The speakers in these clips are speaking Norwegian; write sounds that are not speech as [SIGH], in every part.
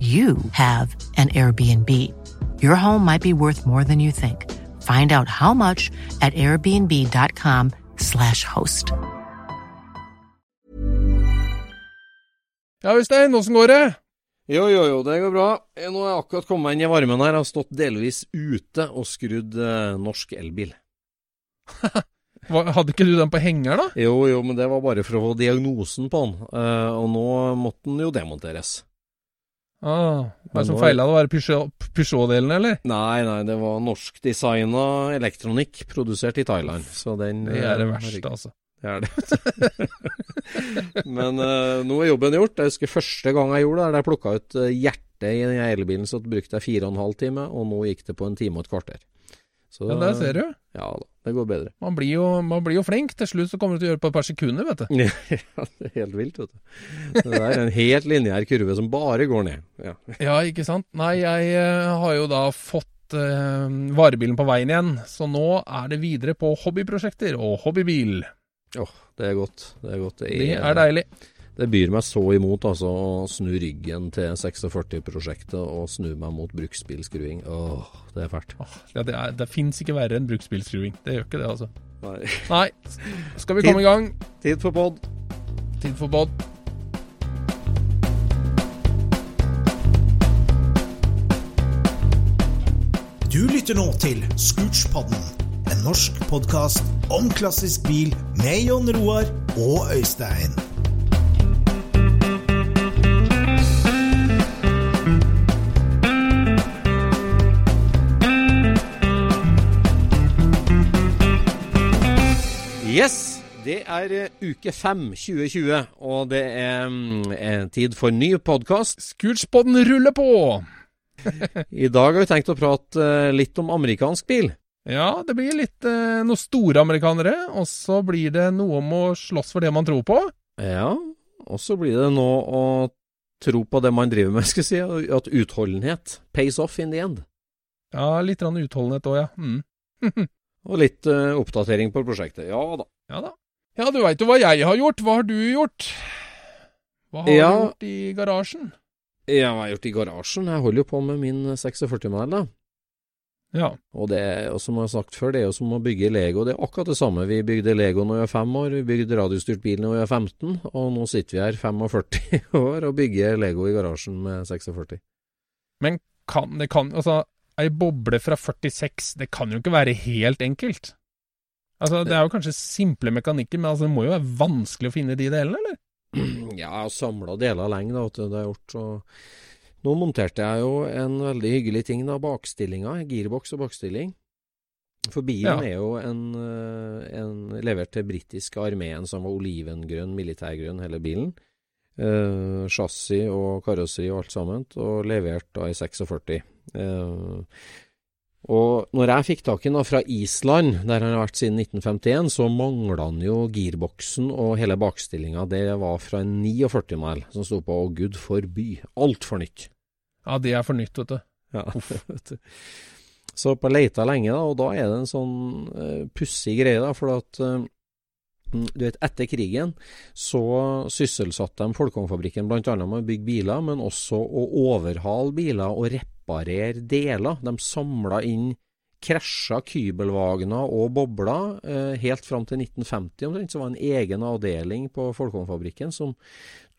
you have an Airbnb. Your home might be worth more than you think. Find out how much at airbnb.com/slash host. Ja, Øystein, åssen går det? Jo, jo, jo, det går bra. Eh, Nå har jeg akkurat kommet meg inn i varmen her. Jeg har stått delvis ute og skrudd eh, norsk elbil. [LAUGHS] Hadde ikke du den på henger, da? Jo, jo, men det var bare for å få diagnosen på den. Eh, og nå måtte den jo demonteres. Ah, hva er det som feila? Det var Peugeot- Peugeot-delen, eller? Nei, nei, det var norskdesigna elektronikk produsert i Thailand. Så den Det er det eh, verste, altså. Det er det. [LAUGHS] Men uh, nå er jobben gjort. Jeg husker første gang jeg gjorde det, der jeg plukka ut eh, hjertet i den elbilen, så brukte jeg fire og en halv time, og nå gikk det på en time og et kvarter. Så, Ja, der ser du. Ja da, det går bedre. Man blir, jo, man blir jo flink. Til slutt så kommer du til å gjøre det på et par sekunder, vet du. [LAUGHS] ja, det er helt vilt, vet du. Det er en helt lineær kurve som bare går ned. Ja. Ja, ikke sant. Nei, jeg eh, har jo da fått eh, varebilen på veien igjen, så nå er det videre på hobbyprosjekter og hobbybil. Åh, det er godt. Det er godt. Det er deilig. Det byr meg så imot, altså, å snu ryggen til 46-prosjektet og snu meg mot bruksbilskruing. Åh, det er fælt. Åh, ja, det er, det fins ikke verre enn bruksbilskruing. Det gjør ikke det, altså. Nei. Nei, [LAUGHS] skal vi komme i gang? Tid for pod. Tid for pod. Du lytter nå til Scootspodden, en norsk podkast om klassisk bil med Jon Roar og Øystein. Yes! Det er eh, uke fem 2020, og det er mm, eh, tid for ny podkast. Scootspoden ruller på! [LAUGHS] I dag har vi tenkt å prate eh, litt om amerikansk bil. Ja, det blir litt eh, noen store amerikanere, og så blir det noe om å slåss for det man tror på. Ja, og så blir det noe å tro på det man driver med, [LAUGHS] skal jeg si. At utholdenhet pays off in the end. Ja, litt utholdenhet òg, ja. Mm. [LAUGHS] Og litt uh, oppdatering på prosjektet. Ja da. Ja da. Ja, du veit jo hva jeg har gjort. Hva har du gjort? Hva har Ja. du gjort i garasjen? Ja, hva har jeg gjort i garasjen? Jeg holder jo på med min 46-modell, da. Ja. Og det og som jeg har sagt før, det er jo som å bygge Lego. Det er akkurat det samme. Vi bygde Lego når vi var fem år, vi bygde radiostyrt bil når vi var 15, og nå sitter vi her 45 [LAUGHS] år og bygger Lego i garasjen med 46. Men kan det kan Altså, ei boble fra 46, det kan jo ikke være helt enkelt. Altså, det er jo kanskje simple mekanikker, men altså, det må jo være vanskelig å finne de delene, eller? [CLEARS THROAT] Ja, samla deler lenge, da, vet du. Det jeg gjort, så Nå monterte jeg jo en veldig hyggelig ting, da. Bakstillinga. Girboks og bakstilling. For bilen Ja. er jo en, eh, en levert til britiske armeen som var olivengrønn, militærgrønn, hele bilen. Eh, Chassis og karosseri og alt sammen, og levert da i 46. Eh, og når jeg fikk tak i den fra Island, der han har vært siden 1951, så mangla han jo girboksen og hele bakstillinga. Det var fra en 49-modell som sto på 'Å gud forby'. Altfor nytt. Ja, det er for nytt, vet du. Ja, [LAUGHS] vet du. Så på leita lenge, da, og da er det en sånn uh, pussig greie, da, for at uh, du vet, Etter krigen så sysselsatte de Folkongfabrikken bl.a. med å bygge biler, men også å overhale biler og reparere deler. De samla inn krasja kybelvagner og bobler eh, helt fram til 1950 omtrent. Så var det en egen avdeling på Folkvognfabrikken som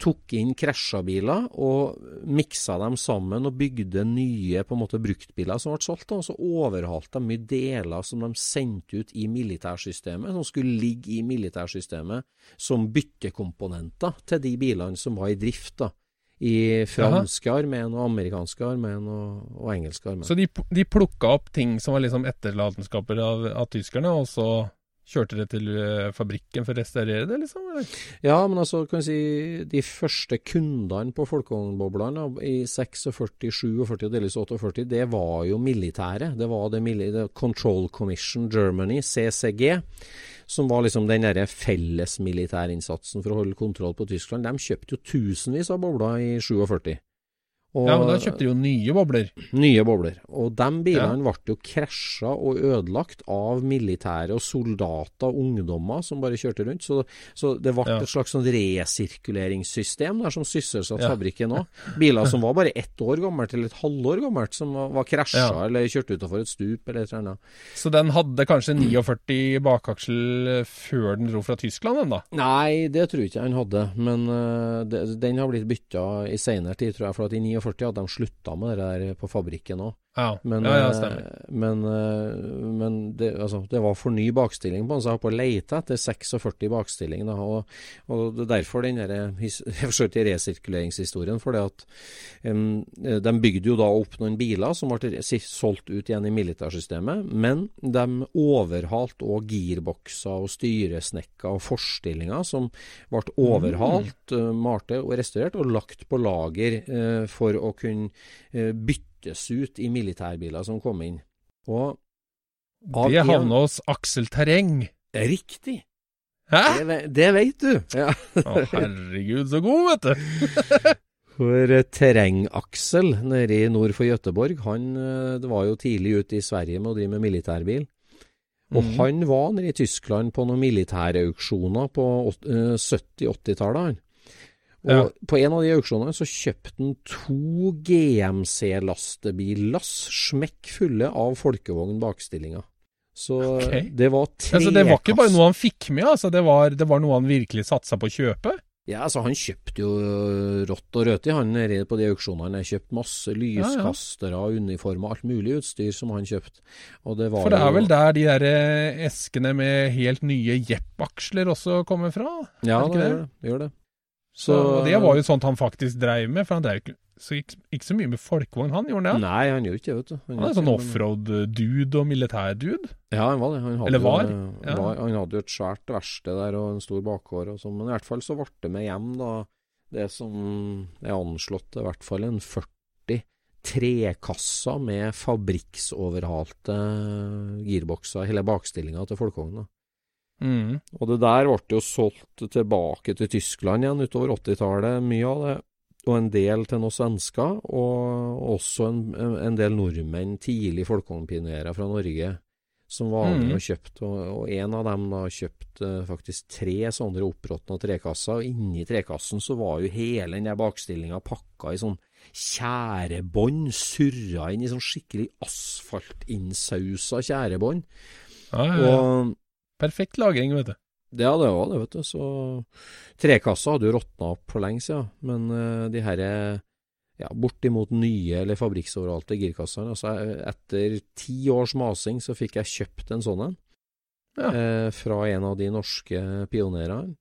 tok inn krasja biler og miksa dem sammen og bygde nye på en måte bruktbiler som ble solgt. Og så overhalte de mye deler som de sendte ut i militærsystemet, som skulle ligge i militærsystemet som byttekomponenter til de bilene som var i drift. da i franske armeen og amerikanske armeen og, og engelske armeen. Så de, de plukka opp ting som var liksom etterlatenskaper av, av tyskerne, og så kjørte det til uh, fabrikken for å restaurere det, liksom? Eller? Ja, men altså, kan vi si de første kundene på folkevognboblene i 46, 47 og delvis 48, det var jo militære. Det var det, det Control Commission Germany, CCG som var liksom den derre fellesmilitærinnsatsen for å holde kontroll på Tyskland, de kjøpte jo tusenvis av bobler i 47. Og, ja, men da kjøpte de jo nye bobler. Nye bobler. Og de bilene ja. ble jo krasja og ødelagt av militære og soldater og ungdommer som bare kjørte rundt. Så, så det ble ja. et slags sånn resirkuleringssystem der som sysselsatte ja. fabrikken òg. Biler som [LAUGHS] var bare ett år gammelt eller et halvår gammelt, som var, var krasja eller kjørte utafor et stup eller et eller annet. Så den hadde kanskje 49 bakaksel før den dro fra Tyskland, den da? Nei, det tror jeg ikke han hadde. Men uh, det, den har blitt bytta i seinere tid, tror jeg. for at i 49 at de slutta med det der på fabrikken òg. Ja, men, ja, ja, stemmer. Eh, men, eh, men det, altså, det, var for ny bakstilling på den, så jeg var på å lete etter 46 bakstilling. Da, og, og det er derfor den [LAUGHS] forsøkte resirkuleringshistorien. For det at um, de bygde jo da opp noen biler som ble solgt ut igjen i militærsystemet, men de overhalte òg girbokser og styresnekker og forstillinger som ble overhalt, mm. malte og restaurert og lagt på lager uh, for å kunne uh, bytte byttes ut i militærbiler som kom inn. Og Det havna hos Aksel Terreng. Riktig. Hæ? Det, det vet du. Ja. Å, herregud, så god, vet du. [LAUGHS] For Terrengaksel Terreng-Aksel nede nord for Gøteborg, han det eh, var jo tidlig ute i Sverige med å drive med militærbil. Og mm. han var nede i Tyskland på noen militærauksjoner på 70-80-tallet, han. Og ja. på en av de auksjonene så kjøpte han to GMC-lastebillass smekkfulle av folkevogn bakstillinger. Så okay. det var tre altså, Det var ikke bare noe han fikk med, altså. Det var, det var noe han virkelig satsa på å kjøpe? Ja, altså Han kjøpte jo rått og rødt i han nede på de auksjonene. Han kjøpte masse lyskastere, ja, ja. uniformer, alt mulig utstyr som han kjøpte. For det er jo... vel der de der eh, eskene med helt nye Jepp-aksler også kommer fra? Ja, det, det, det. det gjør det. Så, og det var jo sånt han faktisk dreiv med, for han drev ikke så ikke, ikke, så mye med folkevogn, han gjorde det? Nei, han gjorde ikke det, vet du. Han, han er sånn offroad-dude og militær-dude? Ja, han var det. Han Eller var? Ja. var? Han hadde jo et svært verksted der og en stor bakgård og sånn, men i hvert fall så ble det med hjem da det som er anslått i hvert fall en 40 trekasser med fabrikksoverhalte girbokser, hele bakstillinga til folkevogna. Mm. Og det der ble jo solgt tilbake til Tyskland igjen utover 80-tallet, mye av det. Og en del til noen svensker, og også en, en del nordmenn, tidlig folkevognpionerer fra Norge, som var med mm. og kjøpte. Og, og, en av dem da kjøpte faktisk tre sånne oppråtna trekasser, og inni trekassen så var jo hele den der bakstillinga pakka i sånn tjærebånd, surra inn i sånn skikkelig asfaltinnsausa tjærebånd. Ja, ja, ja. Og Perfekt lagring, vet du. Ja, det var det, vet du. Så trekassa hadde jo råtna opp for lenge siden. Men uh, de herre ja, bortimot nye eller fabrikksoveralte girkassene altså Etter ti års masing så fikk jeg kjøpt en sånn en. Ja. Eh, fra en av de norske pionerene.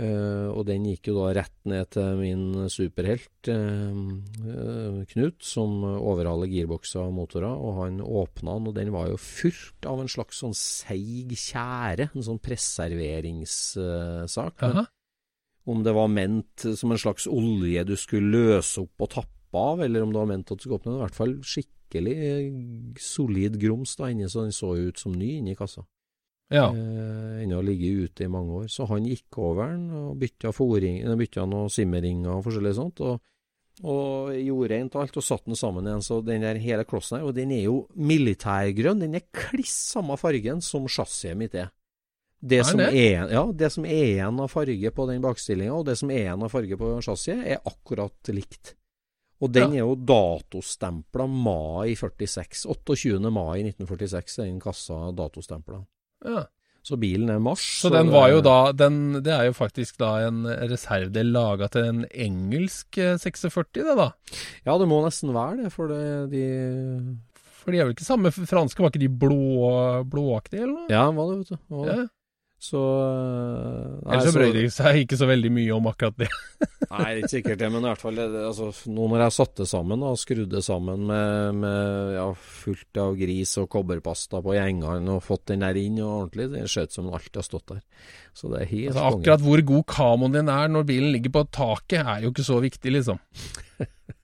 Uh, og den gikk jo da rett ned til min superhelt uh, uh, Knut, som overhaler girbokser og motorer. Og han åpna den, og den var jo fylt av en slags sånn seig tjære. En sånn preserveringssak. om det var ment som en slags olje du skulle løse opp og tappe av, eller om det var ment at du skulle åpne den. I hvert fall skikkelig solid grums da inni, så den så ut som ny inni kassa. Ja. Eh, ennå ligget ute i mange år. Så han gikk over den og bytta, bytta noen simmeringer og forskjellig sånt. Og, Og gjorde rent alt og satte den sammen igjen. Så den der hele klossen her, og den er jo militærgrønn. Den er kliss samme fargen som chassiset mitt er. Det Er som er, ja, det som er igjen av farge på den bakstillinga, og det som er igjen av farge på chassiset, er akkurat likt. Og den er jo datostempla mai 46. 28. mai 1946 er den kassa datostempla. Ja. Så bilen er mars. Så den var jo da den, Det er jo faktisk da en reservedel laga til en engelsk eh, 46, det da. Ja, det må nesten være det, for det, de For de er vel ikke samme franske, var ikke de blå, blåaktige eller noe? Ja, var det, vet du. Var det. Ja. Så øh, nei, Ellers så så- brød de seg ikke så veldig mye om akkurat det. [LAUGHS] Nei, ikke sikkert det, men i hvert fall det, det- altså, nå når jeg satte det sammen og skrudde det sammen med, med ja, fullt av gris og kobberpasta på gjengene og fått den der inn og ordentlig, det ser ut som alltid har stått der. Så det er helt Altså, akkurat hvor god kamoen din er når bilen ligger på taket, er jo ikke så viktig, liksom. [LAUGHS]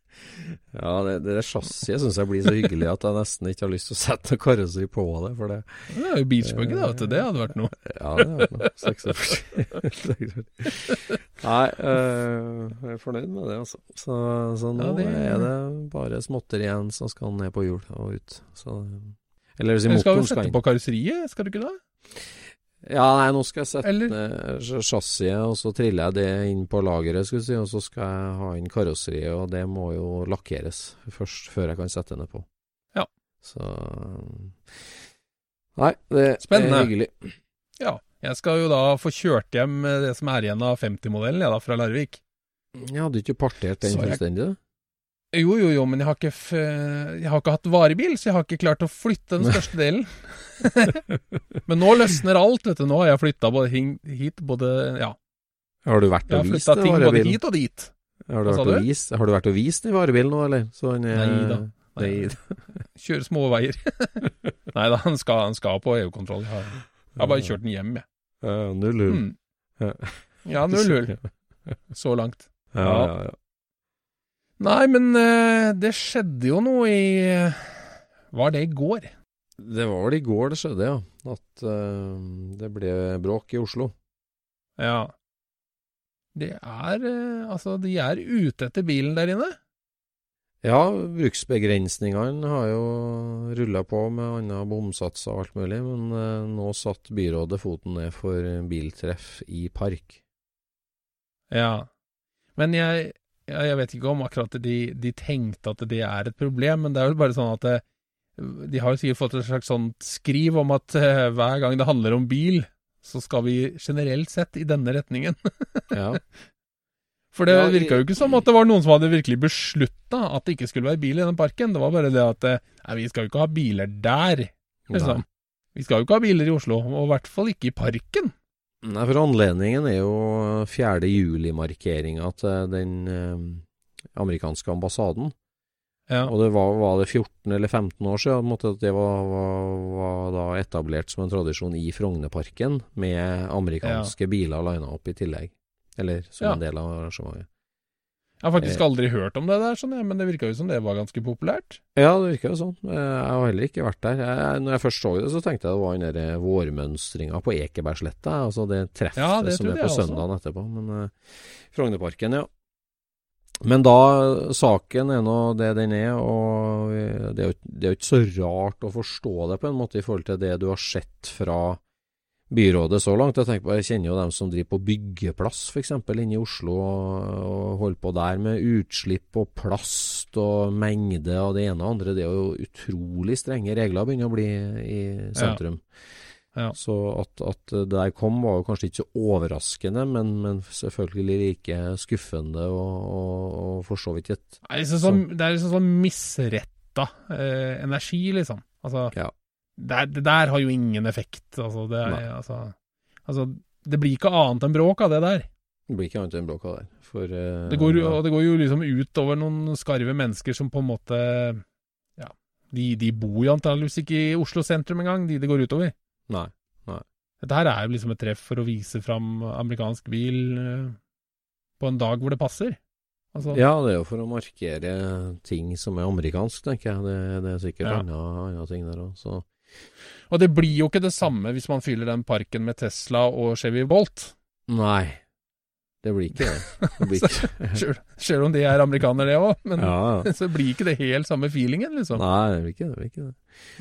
Ja, det, det chassiset syns jeg blir så hyggelig at jeg nesten ikke har lyst til å sette noe karosseri på det, for det Det er jo beachbuggy, da, vet du. Det hadde vært noe. Ja, det hadde vært noe. 46. [LAUGHS] Nei, øh, jeg er fornøyd med det, altså. Så, så nå Ja, det- er det bare småtter igjen som skal ned på hjul og ut. Så, eller hvis Du skal inn. Skal du sette på karosseriet, skal du ikke det? Ja, nei, nå skal jeg sette Eller- ned chassiset, og så triller jeg det inn på lageret, skulle si, og så skal jeg ha inn karosseriet, og det må jo lakkeres først, før jeg kan sette det på. Ja. Så Nei, det Spennende. er hyggelig. Ja. Jeg skal jo da få kjørt hjem det som er igjen av 50-modellen, jeg da, fra Larvik. Jeg hadde ikke partert den fullstendig, du. Jo, jo, jo, men jeg har ikke, jeg har ikke hatt varebil, så jeg har ikke klart å flytte den største delen. [LAUGHS] men nå løsner alt, vet du. Nå har jeg flytta både hit, både Ja, Har du vært og vist ting både hit og dit. Har du, Hva vært og vist, har du vært og vist den varebilen nå, eller? Så han er, Nei da. Nei. [LAUGHS] Små veier. [LAUGHS] Nei da, han skal, han skal på EU-kontroll. Jeg, har- jeg har bare kjørt den hjem, jeg. Uh, null hull. Mm. Ja. Ja, null hull så langt. Ja, ja, ja. Nei, men eh, det skjedde jo noe i Var det i går? Det var vel i går det skjedde, ja. At uh, det ble bråk i Oslo. Ja. Det er uh, Altså, de er ute etter bilen der inne. Ja, bruksbegrensningene har jo rulla på med andre bomsatser og alt mulig, men uh, nå satt byrådet foten ned for biltreff i park. Ja. Men jeg, jeg vet ikke om akkurat de, de tenkte at det er et problem, men det er jo bare sånn at det, de har jo sikkert fått et slags sånt skriv om at uh, hver gang det handler om bil, så skal vi generelt sett i denne retningen. [LAUGHS] Ja, For det Ja, virka jo ikke som at det var noen som hadde virkelig beslutta at det ikke skulle være bil i den parken. Det var bare det at eh, nei, vi skal jo ikke ha biler der, liksom. Vi skal jo ikke ha biler i Oslo, og i hvert fall ikke i parken. Nei, for anledningen er jo 4. juli-markeringa til den eh, amerikanske ambassaden. Ja. Og det var, var det 14 eller 15 år siden at det var, var, var da etablert som en tradisjon i Frognerparken, med amerikanske biler lina opp i tillegg. Eller som Ja. en del av arrangementet. Jeg har faktisk Eh. aldri hørt om det der, sånn, men det virka jo som det var ganske populært. Ja, det virker jo sånn. Eh, Jeg har heller ikke vært der. Jeg, når jeg først så det, så tenkte jeg det var den der eh, vårmønstringa på Ekebergsletta. Altså det treffet Ja, det som er på også. søndagen etterpå. Men uh, Frognerparken, ja. Men da, saken er nå det den er, og det er, jo, det er jo ikke så rart å forstå det på en måte i forhold til det du har sett fra byrådet så langt. Jeg på, jeg kjenner jo dem som driver på byggeplass f.eks. inne i Oslo og, holder på der med utslipp og plast og mengde og det ene og andre. Det er jo utrolig strenge regler begynner å bli i sentrum. Ja. Så at, at det der kom var jo kanskje ikke så overraskende, men, men selvfølgelig like skuffende og, og, og for så vidt et Det er liksom sånn, liksom sånn misretta eh, energi, liksom. Altså, Ja. Det, er- det der har jo ingen effekt. Altså, det, er, altså, altså, det blir ikke annet enn bråk av det der. Det blir ikke annet enn bråk av det. For, uh, Det går, jo- og det går jo liksom ut over noen skarve mennesker som på en måte Ja, de, de bor jo antakeligvis ikke i Oslo sentrum engang, de det går utover. Nei. Dette her er jo liksom et treff for å vise fram amerikansk bil uh, på en dag hvor det passer. Altså, Ja, det er jo for å markere ting som er amerikansk, tenker jeg. Det, det er sikkert Ja. andre, andre ting der òg, så Og det blir jo ikke det samme hvis man fyller den parken med Tesla og Chevy Bolt. Nei. Det blir ikke det. det blir [LAUGHS] ikke. Selv, om de er amerikanere, det òg. Men Ja, ja. [LAUGHS] så blir ikke det helt samme feelingen, liksom. Nei, det blir ikke det. blir ikke det.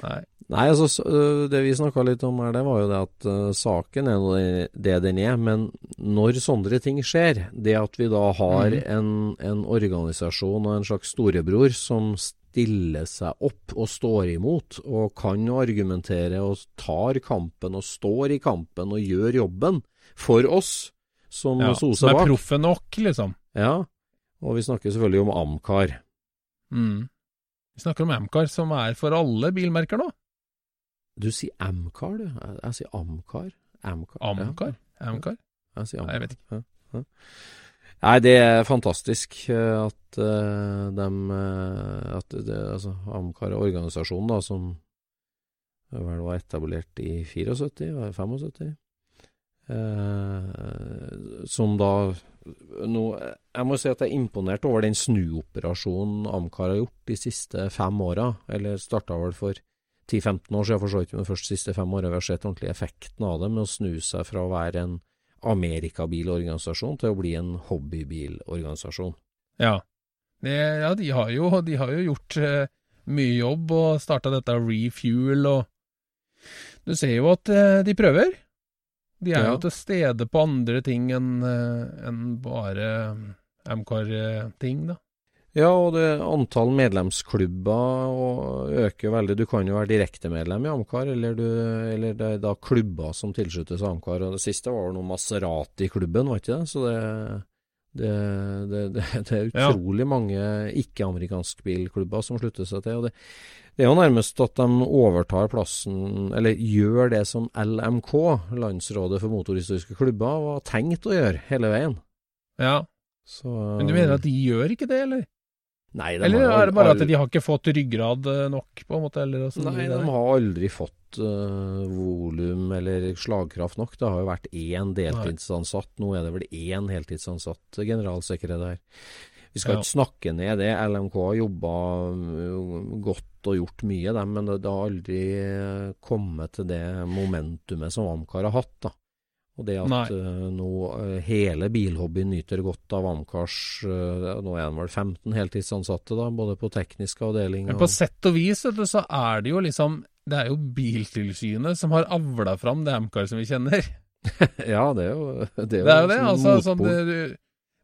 Nei. Nei, altså, øh, det vi snakka litt om her, det var jo det at uh, saken er det den er. Men når sånne ting skjer, det at vi da har mm. en, en organisasjon og en slags storebror som stiller seg opp og står imot, og kan argumentere og tar kampen og står i kampen og gjør jobben for oss som Ja, soser som er bak. proffe nok, liksom. Ja, og vi snakker selvfølgelig om Amcar. Mm. Vi snakker om Amcar, som er for alle bilmerker nå. Du sier Amcar, du. Jeg, jeg sier Amcar. Amcar. Ja. Amcar? Jeg sier Nei, jeg vet ikke. Ja. Nei, det er fantastisk eh, at uh, dem eh, At det, altså, Amcar er organisasjonen da, som vel var etablert i 74, var 75 uh, som da nå, Jeg må si at jeg er imponert over den snuoperasjonen Amcar har gjort de siste fem åra. Eller starta vel for 10-15 år siden, for så vidt, men først de siste fem åra. Vi har sett ordentlig effekten av det med å snu seg fra å være en amerikabilorganisasjon til å bli en hobbybilorganisasjon. Ja. Det, ja, de har jo, de har jo gjort eh, mye jobb og starta dette refuel og Du ser jo at eh, de prøver. De er Ja. jo til stede på andre ting enn en bare Amcar-ting, da. Ja, og det antall medlemsklubber øker veldig. Du kan jo være direktemedlem i Amcar, eller, du, eller det er da klubber som tilsluttes Amcar. Og det siste var noe Maserati-klubben, var ikke det? Så det, det, det, er Ja. utrolig mange ikke-amerikanske bilklubber som slutter seg til. og det, det er jo nærmest at de overtar plassen, eller gjør det som LMK, Landsrådet for motorhistoriske klubber, var tenkt å gjøre hele veien. Ja. Så, Men du mener at de gjør ikke det, eller? Nei, Eller har er det bare at de har ikke fått ryggrad eh, nok, på en måte? Eller sånn Nei, de har aldri fått uh, volum eller slagkraft nok. Det har jo vært én deltidsansatt. Nå er det vel én heltidsansatt generalsekretær. Vi skal Ja. ikke snakke ned det. LMK har jobba godt og gjort mye, dem, men det, har aldri eh, kommet til det momentumet som Amcar har hatt. da. Og det at eh, nå eh, hele bilhobbyen nyter godt av Amcars eh, Nå er det vel 15 heltidsansatte, da, både på teknisk avdeling Men på sett og vis, du, så er det jo liksom Det er jo Biltilsynet som har avla fram det Amcar som vi kjenner. [LAUGHS] Ja, det er jo Det Det er jo det. som altså, sånn, det,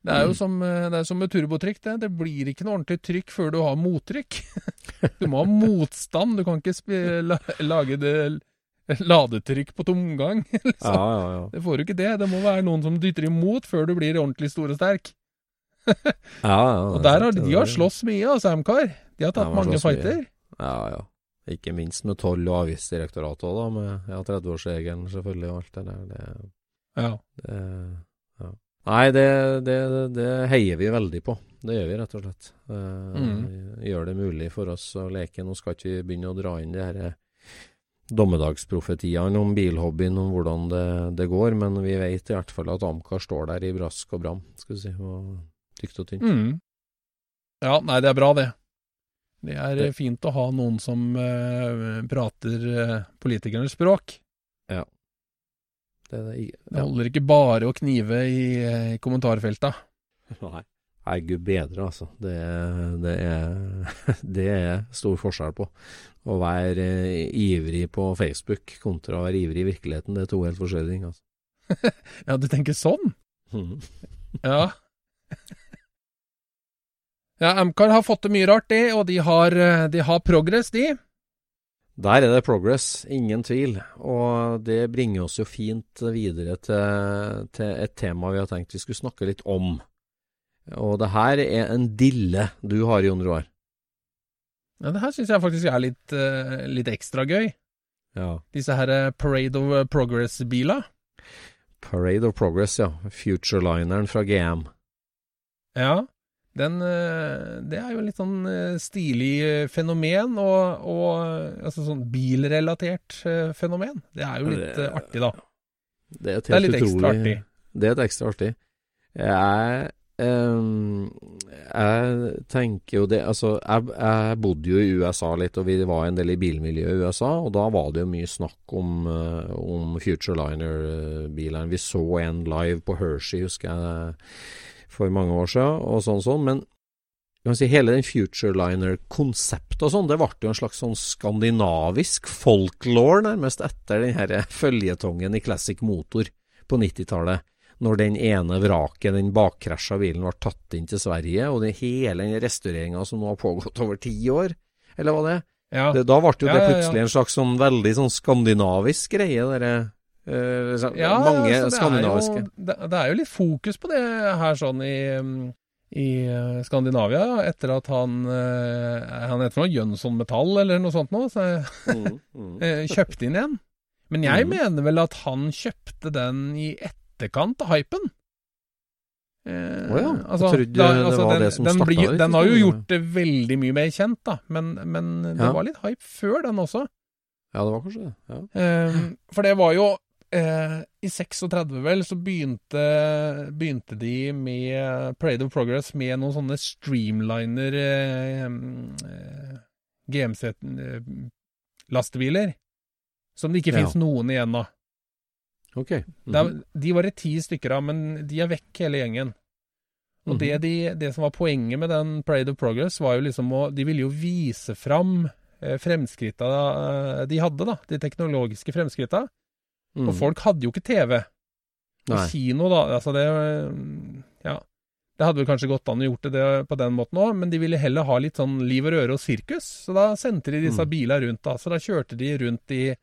det er jo som, eh, det er som med turbotrykk, det. Det blir ikke noe ordentlig trykk før du har mottrykk. [LAUGHS] Du må ha motstand. Du kan ikke lage det [LAUGHS] ladetrykk på tomgang. [LAUGHS] Liksom. Ja, ja, ja. Det får du ikke det. Det må være noen som dytter imot før du blir ordentlig stor og sterk. ja, ja Og er der har de har slåss mye, altså, Amcar. De har tatt mange fighter. mye. Ja, ja. Ikke minst med toll- og avgiftsdirektoratet òg, da. Med ja, 30-årsregelen selvfølgelig og alt det der. Det, Ja. det, ja. Nei, det, det, det heier vi veldig på. Det gjør vi, rett og slett. Uh, Mm. Gjør det mulig for oss å leke. Nå skal ikke vi begynne å dra inn de her eh, dommedagsprofetiene om bilhobbyen, om hvordan det, det går, men vi vet i hvert fall at Amcar står der i brask og bram, skal vi si, og tykt og tynt. Mm. Ja, nei, det er bra, det. Det er Det- eh, fint å ha noen som uh, prater uh, politikernes språk. Det er det, ja. Det holder ikke bare å knive i, i kommentarfelta. [LAUGHS] Nei. Nei, gud bedre, altså. Det, det, er, [LAUGHS] det er stor forskjell på. Å være eh, ivrig på Facebook kontra å være ivrig i virkeligheten, det er to helt forskjellige ting. Altså. [LAUGHS] Ja, du tenker sånn? Mhm. [LAUGHS] Ja. Ja, Amcar har fått til mye rart, de, og de har, eh, de har progress, de. Der er det progress, ingen tvil. Og det bringer oss jo fint videre til, til et tema vi har tenkt vi skulle snakke litt om. Og det her er en dille du har, Jon Roar. Ja, det her syns jeg faktisk er litt, eh, litt ekstra gøy. Ja. Disse her eh, Parade of Progress-bila. Parade of Progress, ja. Futurelineren fra GM. Ja, den, eh, det er jo litt sånn eh, stilig eh, fenomen, og, og eh, altså sånn bilrelatert eh, fenomen. Det er jo litt Det- eh, artig, da. Det er, Det er litt litt ekstra artig. Det er et ekstra artig. Jeg Ehm, jeg tenker jo det Altså, jeg, jeg bodde jo i USA litt, og vi var en del i bilmiljøet i USA, og da var det jo mye snakk om, eh, om Futureliner-bilene. Vi så en live på Hershey, husker jeg, for mange år siden, og sånn sånn, men si hele den Futureliner-konseptet og sånn, det ble jo en slags sånn skandinavisk folklore, nærmest, etter den her føljetongen i Classic Motor på 90-tallet når den ene vraket, den bakkrasja bilen, ble tatt inn til Sverige, og det hele den restaureringa som nå har pågått over ti år, eller hva det er. Ja. Det, da ble jo Ja, det ja, ja. plutselig en slags sånn veldig sånn skandinavisk greie, dere Uh, Ja, Mange altså, det skandinaviske. Er jo, det, det er jo litt fokus på det her sånn i, i eh, Skandinavia, etter at han eh, Han heter noe Jønsson Metall eller noe sånt nå, så Mm, mm. [LAUGHS] eh, kjøpte inn igjen. Men jeg mm. mener vel at han kjøpte den i etterkant av hypen. Eh, oh ja, jeg trodde det var den, det som starta det, den har jo gjort det veldig mye mer kjent, da, men, men det Ja. var litt hype før den også. Ja, det var kanskje det. Ja. Eh, for det var jo eh, I 36, vel, så begynte, begynte de med Parade of Progress med noen sånne streamliner eh, eh, GMC-lastebiler. Som det ikke Ja. finnes noen igjen av. Ok. Det er, Mhm. de var det ti stykker av, men de er vekk hele gjengen. Og Mhm. det, de, det som var poenget med den Parade of Progress, var jo liksom å De ville jo vise fram eh, fremskritta eh, de hadde, da. De teknologiske fremskritta. Mm. Og folk hadde jo ikke TV. Og Nei. kino, da. Altså det øh, Ja. Det hadde vel kanskje gått an å gjort det, det på den måten òg, men de ville heller ha litt sånn liv og røre og sirkus. Så da sendte de disse Mm. bilene rundt, da. Så da kjørte de rundt i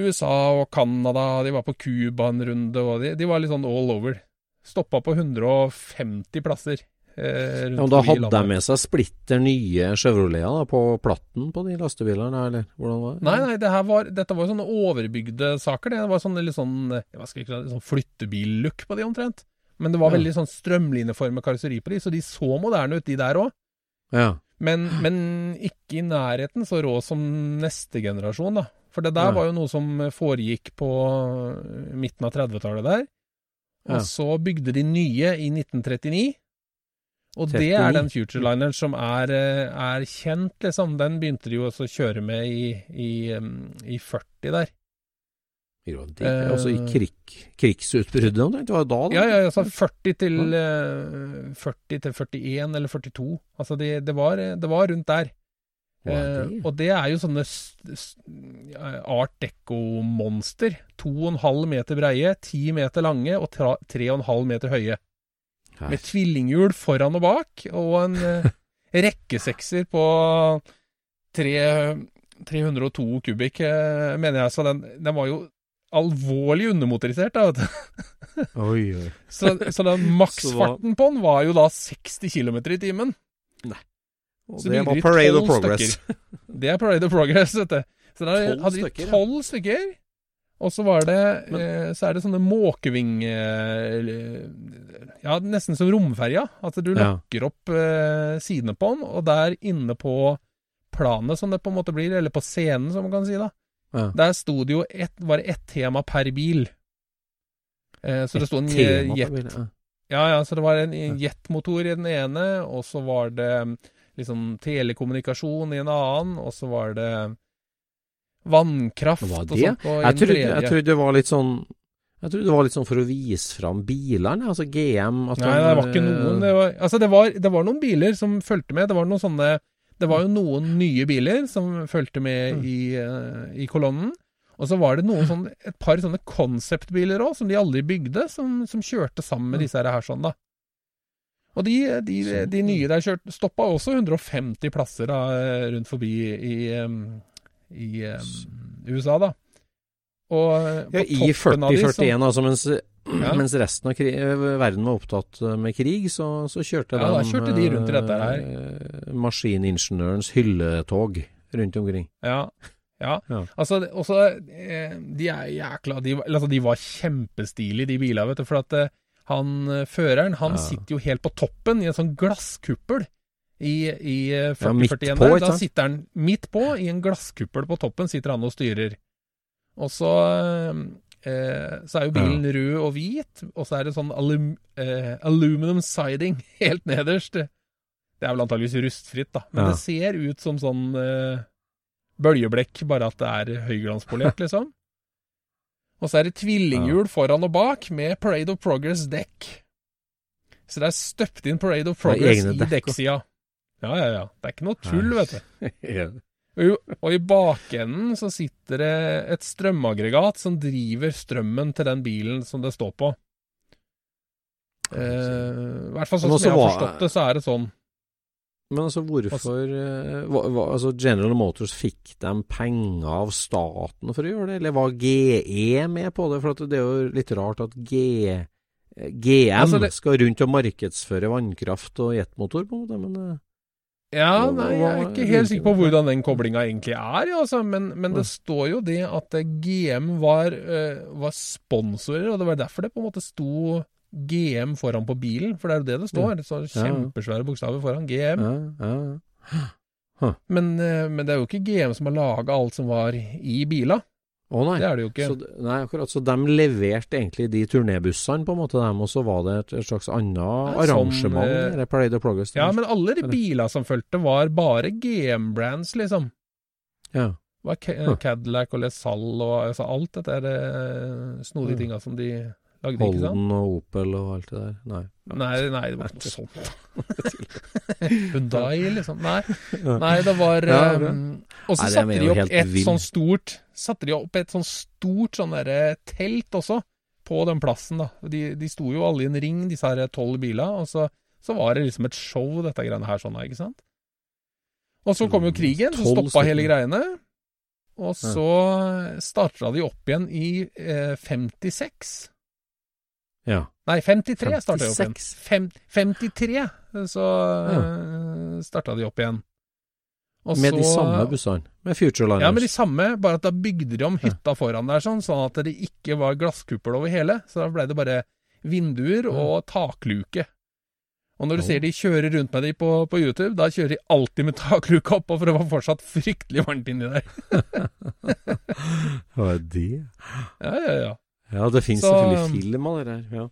USA og Canada, de var på Cuba en runde, og de, de var litt sånn all over. Stoppa på 150 plasser. Eh, Ja, men da hadde de med seg splitter nye Chevroleter på platten på de lastebilene, eller hvordan var det? Nei, nei, det var, dette var jo sånne overbygde saker. Det var sånne litt sånn, eh, hva skal jeg det, sånn flyttebil-look på de omtrent. Men det var veldig sånn strømlineformet karosseri på de, så de så moderne ut, de der òg. Ja. Men, men ikke i nærheten så rå som neste generasjon, da. For det der ja. var jo noe som foregikk på midten av 30-tallet der. Og Ja. så bygde de nye i 1939. Og det er den Futurelineren som er, eh, er kjent, liksom. Den begynte de jo også å kjøre med i, i, i 40 der. Jo, det, altså i krig, krigsutbruddet omtrent, det var da, da? Ja, ja, altså 40 til, eh, 40 til 41 eller 42. Altså det, det, var, det var rundt der. Eh, og det er jo sånne art deco-monster. 2,5 meter breie, 10 meter lange og 3,5 meter høye. Hei. Med tvillinghjul foran og bak, og en eh, [LAUGHS] rekkesekser på 3, 302 kubikk, eh, mener jeg. Så den, den var jo alvorlig undermotorisert, da, vet du. [LAUGHS] Oi, oi. Så, så den maksfarten på den var jo da 60 km i timen. Og Så det var Parade of Progress. stykker. [LAUGHS] Det er Parade of Progress, vet du. Så 12 hadde de tolv stykker. Og så var det Men- eh, Så er det sånne måkeving... Eh, ja, nesten som romferja. At du Ja. lakker opp eh, sidene på den, og der inne på planet, som det på en måte blir, eller på scenen, som man kan si, da. Ja. Der sto det jo ett Var det ett tema per bil. Eh, så det sto en jet ja. ja, ja, så det var en jetmotor i den ene, og så var det liksom telekommunikasjon i en annen, og så var det vannkraft var det? og sånt Jeg trodde, jeg trodde det var litt sånn Jeg trodde det var litt sånn for å vise fram bilene, altså GM Nei, de, det var ikke noen. eh, Det var, altså, det var, det var noen biler som fulgte med. Det var noen sånne Det var jo noen nye biler som fulgte med Mm. i, eh, i kolonnen. Og så var det noen sånn, et par sånne konseptbiler òg, som de aldri bygde, som, som kjørte sammen med Mm. disse her sånn, da. Og de, de, de nye der kjørte, stoppa også 150 plasser da, rundt forbi i, i, i USA, da. Og eh, ja, I toppen av de så- 40-41, altså mens, Ja. mens resten av krig, verden var opptatt eh, med krig, så, så kjørte Ja, de kjørte de rundt i dette her. eh, maskiningeniørens hylletog rundt omkring. Ja. Ja. Ja. Altså, også De er jækla de, altså, de var kjempestilige, de bilene, vet du. For at han eh, føreren, han Ja. sitter jo helt på toppen i en sånn glasskuppel. I, i 4041 Ja, midt 4041 på, der. Da sitter han midt på, i en glasskuppel på toppen, sitter han og styrer. Og så eh, eh, så er jo bilen rød og hvit, og så er det sånn alum, eh, aluminum siding [LAUGHS] helt nederst. Det er vel antageligvis rustfritt, da, men Ja. det ser ut som sånn eh, bøljeblekk, bare at det er høyglanspolert, [LAUGHS] liksom. Og så er det tvillinghjul foran og bak med Parade of Progress-dekk. Så det er støpt inn Parade of Progress i dekk dekksida. Ja, ja, ja. Det er ikke noe tull, vet du. [LAUGHS] Og i- Og i bakenden så sitter det et strømaggregat som driver strømmen til den bilen som det står på. Eh, I hvert fall sånn som jeg har forstått det, så er det sånn. Men altså, hvorfor eh, hva, hva, altså General Motors fikk de penger av staten for å gjøre det, eller var GE med på det? For det er jo litt rart at GE GM Altså, det- skal rundt og markedsføre vannkraft og jetmotor, på det, men eh, Ja, nei, jeg er ikke helt sikker på hvordan den koblinga egentlig er, ja, altså. men, men det står jo det at eh, GM var, eh, var sponsorer, og det var derfor det på en måte sto GM foran på bilen, for det er jo det det står. Det står Ja, ja. kjempesvære bokstaver foran GM. ja, ja. Men, eh, men det er jo ikke GM som har laga alt som var i bila. Å nei. Det er det jo ikke. Så, nei, akkurat. Så de leverte egentlig de turnébussene, på en måte, dem, og så var det et, slags annet arrangement? sånn, eh, Parade of Progress? Ja, men alle de bilene som fulgte, var bare GM-brands, liksom. ja. Det var. Cadillac og LeSal og altså alt dette er eh, snodige Hmm. tinga som de lagde, ikke sant? Holden og Opel og alt det der? Nei. Nei, nei, det var ikke noe sånt. Hundai, liksom. Nei, nei det var Ja, eh. Og så satte de opp et sånn stort Satte de opp et sånn stort sånn derre telt også, på den plassen, da. De, de sto jo alle i en ring, disse her tolv bilene, og så, så var det liksom et show, dette greiene her, sånn, ikke sant? Og så kom jo krigen, så stoppa hele greiene. Og så starta de opp igjen i eh, 56. Ja. Nei, 53 starta de opp igjen. 56. Fem, 53 så uh, starta de opp igjen. Og Med de samme bussene? Med Futureliners? Ja, med de samme, bare at da bygde de om hytta foran der, sånn, sånn at det ikke var glasskuppel over hele. Så da ble det bare vinduer og takluke. Og når du oh. ser de kjører rundt med de på, på YouTube, da kjører de alltid med [LAUGHS] takluka oppå, for det var fortsatt fryktelig varmt inni der. [LAUGHS] Hva er det? Ja, ja, ja. Ja, det finnes selvfølgelig film av det der. Ja.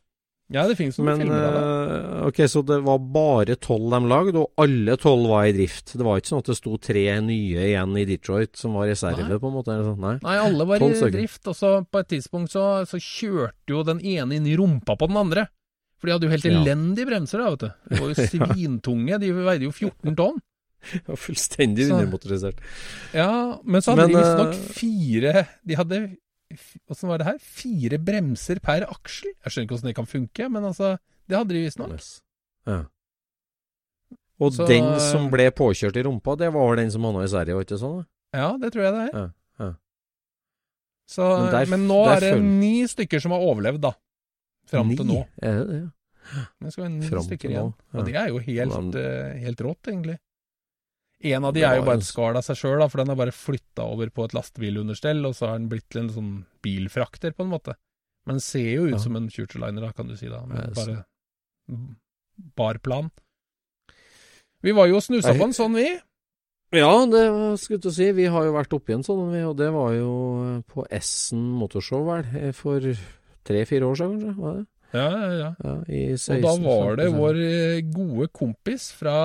Ja, det finnes noen Men filmer av det. eh, ok, så det var bare tolv de lagde, og alle tolv var i drift. Det var ikke sånn at det sto tre nye igjen i Detroit som var reserve, Nei. på en måte? Eller sånn. Nei. Nei, alle var i drift, og så på et tidspunkt så, så kjørte jo den ene inn i rumpa på den andre. For de hadde jo helt Ja. elendige bremser, da, vet du. De var jo [LAUGHS] svintunge, de veide jo 14 tonn. [LAUGHS] Var fullstendig undermotorisert. Ja, men så hadde Men, de visstnok eh, fire De hadde Åssen var det her? Fire bremser per aksel? Jeg skjønner ikke åssen det kan funke, men altså Det hadde de visstnok. Yes. Ja. Og Så- den som ble påkjørt i rumpa, det var den som havna i Sverige, var ikke sånn? da? Ja, det tror jeg det er. Ja, ja. Så, Men men, nå der er det føl- ni stykker som har overlevd, da. Fram til nå. Er det det? Det skal være ni Frem stykker igjen. ja. Og det er jo helt, eh, helt rått, egentlig. En av de er jo bare et skall av seg sjøl, for den er bare flytta over på et lastebilunderstell, og så har den blitt til en sånn bilfrakter, på en måte. Men den ser jo ut Ja. som en futureliner, da, kan du si, da. Med er bare barplan. Vi var jo og snusa på en sånn, vi. Ja, det skulle å si. Vi har jo vært oppi en sånn, vi, og det var jo på Essen Motorshow, vel, eh, for tre-fire år siden, kanskje? Var det? Ja, ja, ja. Og da var det 15. vår eh, gode kompis fra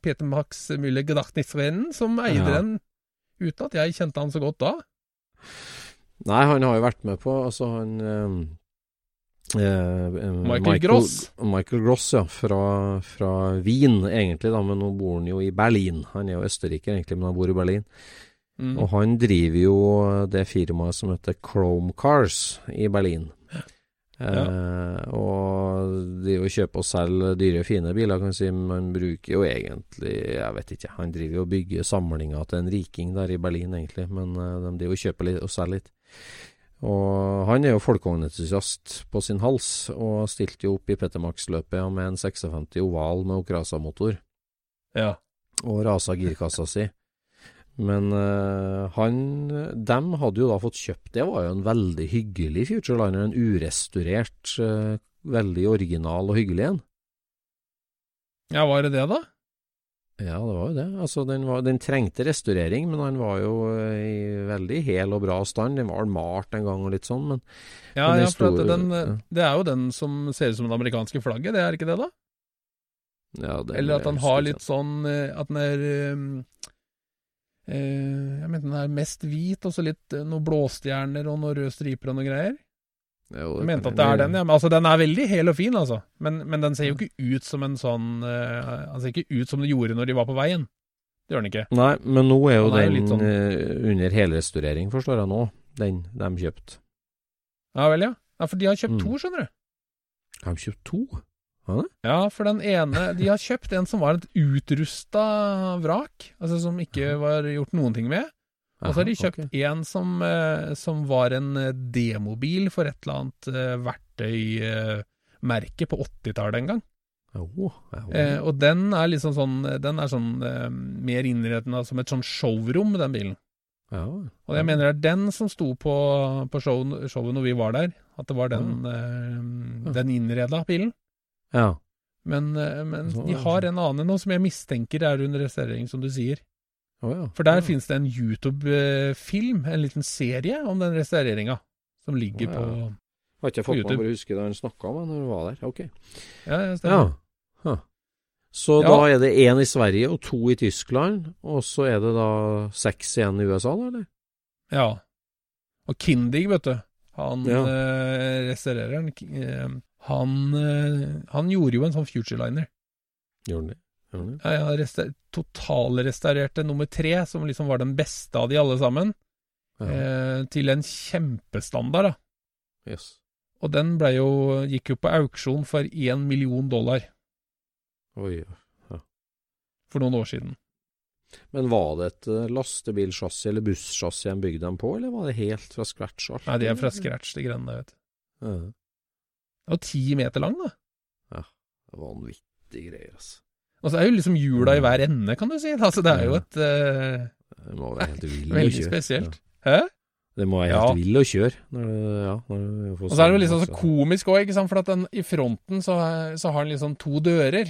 Peter Max Müller Gedachnisvennen som eide Ja. den, uten at jeg kjente han så godt da. Nei, han har jo vært med på Altså, han eh, eh, Michael Gross. Michael Gross, ja. Fra, fra Wien, egentlig, da, men nå bor han jo i Berlin. Han er jo østerriker, egentlig, men han bor i Berlin. Mm. Og han driver jo det firmaet som heter Chrome Cars i Berlin. Eh, og de å kjøpe og selge dyre, fine biler, kan si, men bruker jo egentlig Jeg vet ikke, han driver jo og bygger samlinger til en riking der i Berlin, egentlig, men eh, de driver og kjøper litt og selger litt. Og han er jo folkevognentusiast på sin hals, og stilte jo opp i Petter Max-løpet ja, med en 56 oval med Okrasa-motor Ja. og rasa girkassa si. Men uh, han Dem hadde jo da fått kjøpt Det var jo en veldig hyggelig Futureliner. En urestaurert, uh, veldig original og hyggelig en. ja, var det det, da? Ja, det var jo det. Altså, den, var, den trengte restaurering, men han var jo eh, i veldig hel og bra stand. Den var malt en gang og litt sånn, men Ja, Men ja for store- den, ja. det er jo den som ser ut som det amerikanske flagget, det er ikke det, da? ja, det Eller at han har litt sånn At den er eh, Jeg mente den er mest hvit, og så litt eh, noen blåstjerner og noen røde striper og noen greier. Jo, Jeg mente at det er den, ja. Men altså, den er veldig hel og fin, altså. Men, men den ser jo ikke ut som en sånn eh, Den ser ikke ut som det gjorde når de var på veien. Det gjør den ikke. Nei, men nå er jo den, er den sånn- eh, under helrestaurering, forstår jeg nå. Den de kjøpte. Ja vel, ja. ja for de har kjøpt Mm. to, skjønner du. Har de kjøpt to? Ja, for den ene De har kjøpt en som var et utrusta vrak. Altså som ikke var gjort noen ting med. Og så har de kjøpt okay. en som, eh, som var en eh, demobil for et eller annet eh, verktøymerke på 80-tallet en gang. Jo, jo. Eh, og den er liksom sånn Den er sånn eh, mer innredna som et sånn showrom, den bilen. ja. Og jeg mener det er den som sto på, på show, når vi var der. At det var den, eh, den innreda bilen. Ja. Men, eh, men Så- de har en annen nå som jeg mistenker er under restaurering, som du sier. Oh, ja. For der ja. finnes det en YouTube-film, en liten serie om den restaureringa, som ligger oh, ja. på Har ikke jeg fått med YouTube. bare huske da han snakka om det når han var der. Ok. Ja, ja, Ja. Huh. Så Ja. da er det én i Sverige og to i Tyskland, og så er det da seks igjen i USA, da, eller? Ja. Og Kindig, vet du, han Ja. eh, restaurereren, Ki- eh, han, eh, han gjorde jo en sånn Futureliner. Gjorde han det? Det? Ja, ja, resta- totalrestaurerte nummer tre, som liksom var den beste av de alle sammen, Ja. eh, til en kjempestandard, da. Yes. Og den jo, gikk jo på auksjon for én million dollar Oi. ja. for noen år siden. Men var det et eh, lastebilsjassi eller bussjassi han bygde dem på, eller var det helt fra scratch? alt? Nei, de er fra scratch, de greiene der, vet du. Ja. er jo ti meter lang, da. Ja, Vanvittige greier, altså. Og så er jo liksom hjula i hver ende, kan du si. Altså, det er jo et uh, Det må være helt vill å Veldig kjøre. spesielt. Ja. Hæ? Det må være Ja. helt vill å kjøre. Når, det- ja, når Og så er det jo sånn liksom så komisk òg, ikke sant. For at den, i fronten så, er- så har den liksom to dører.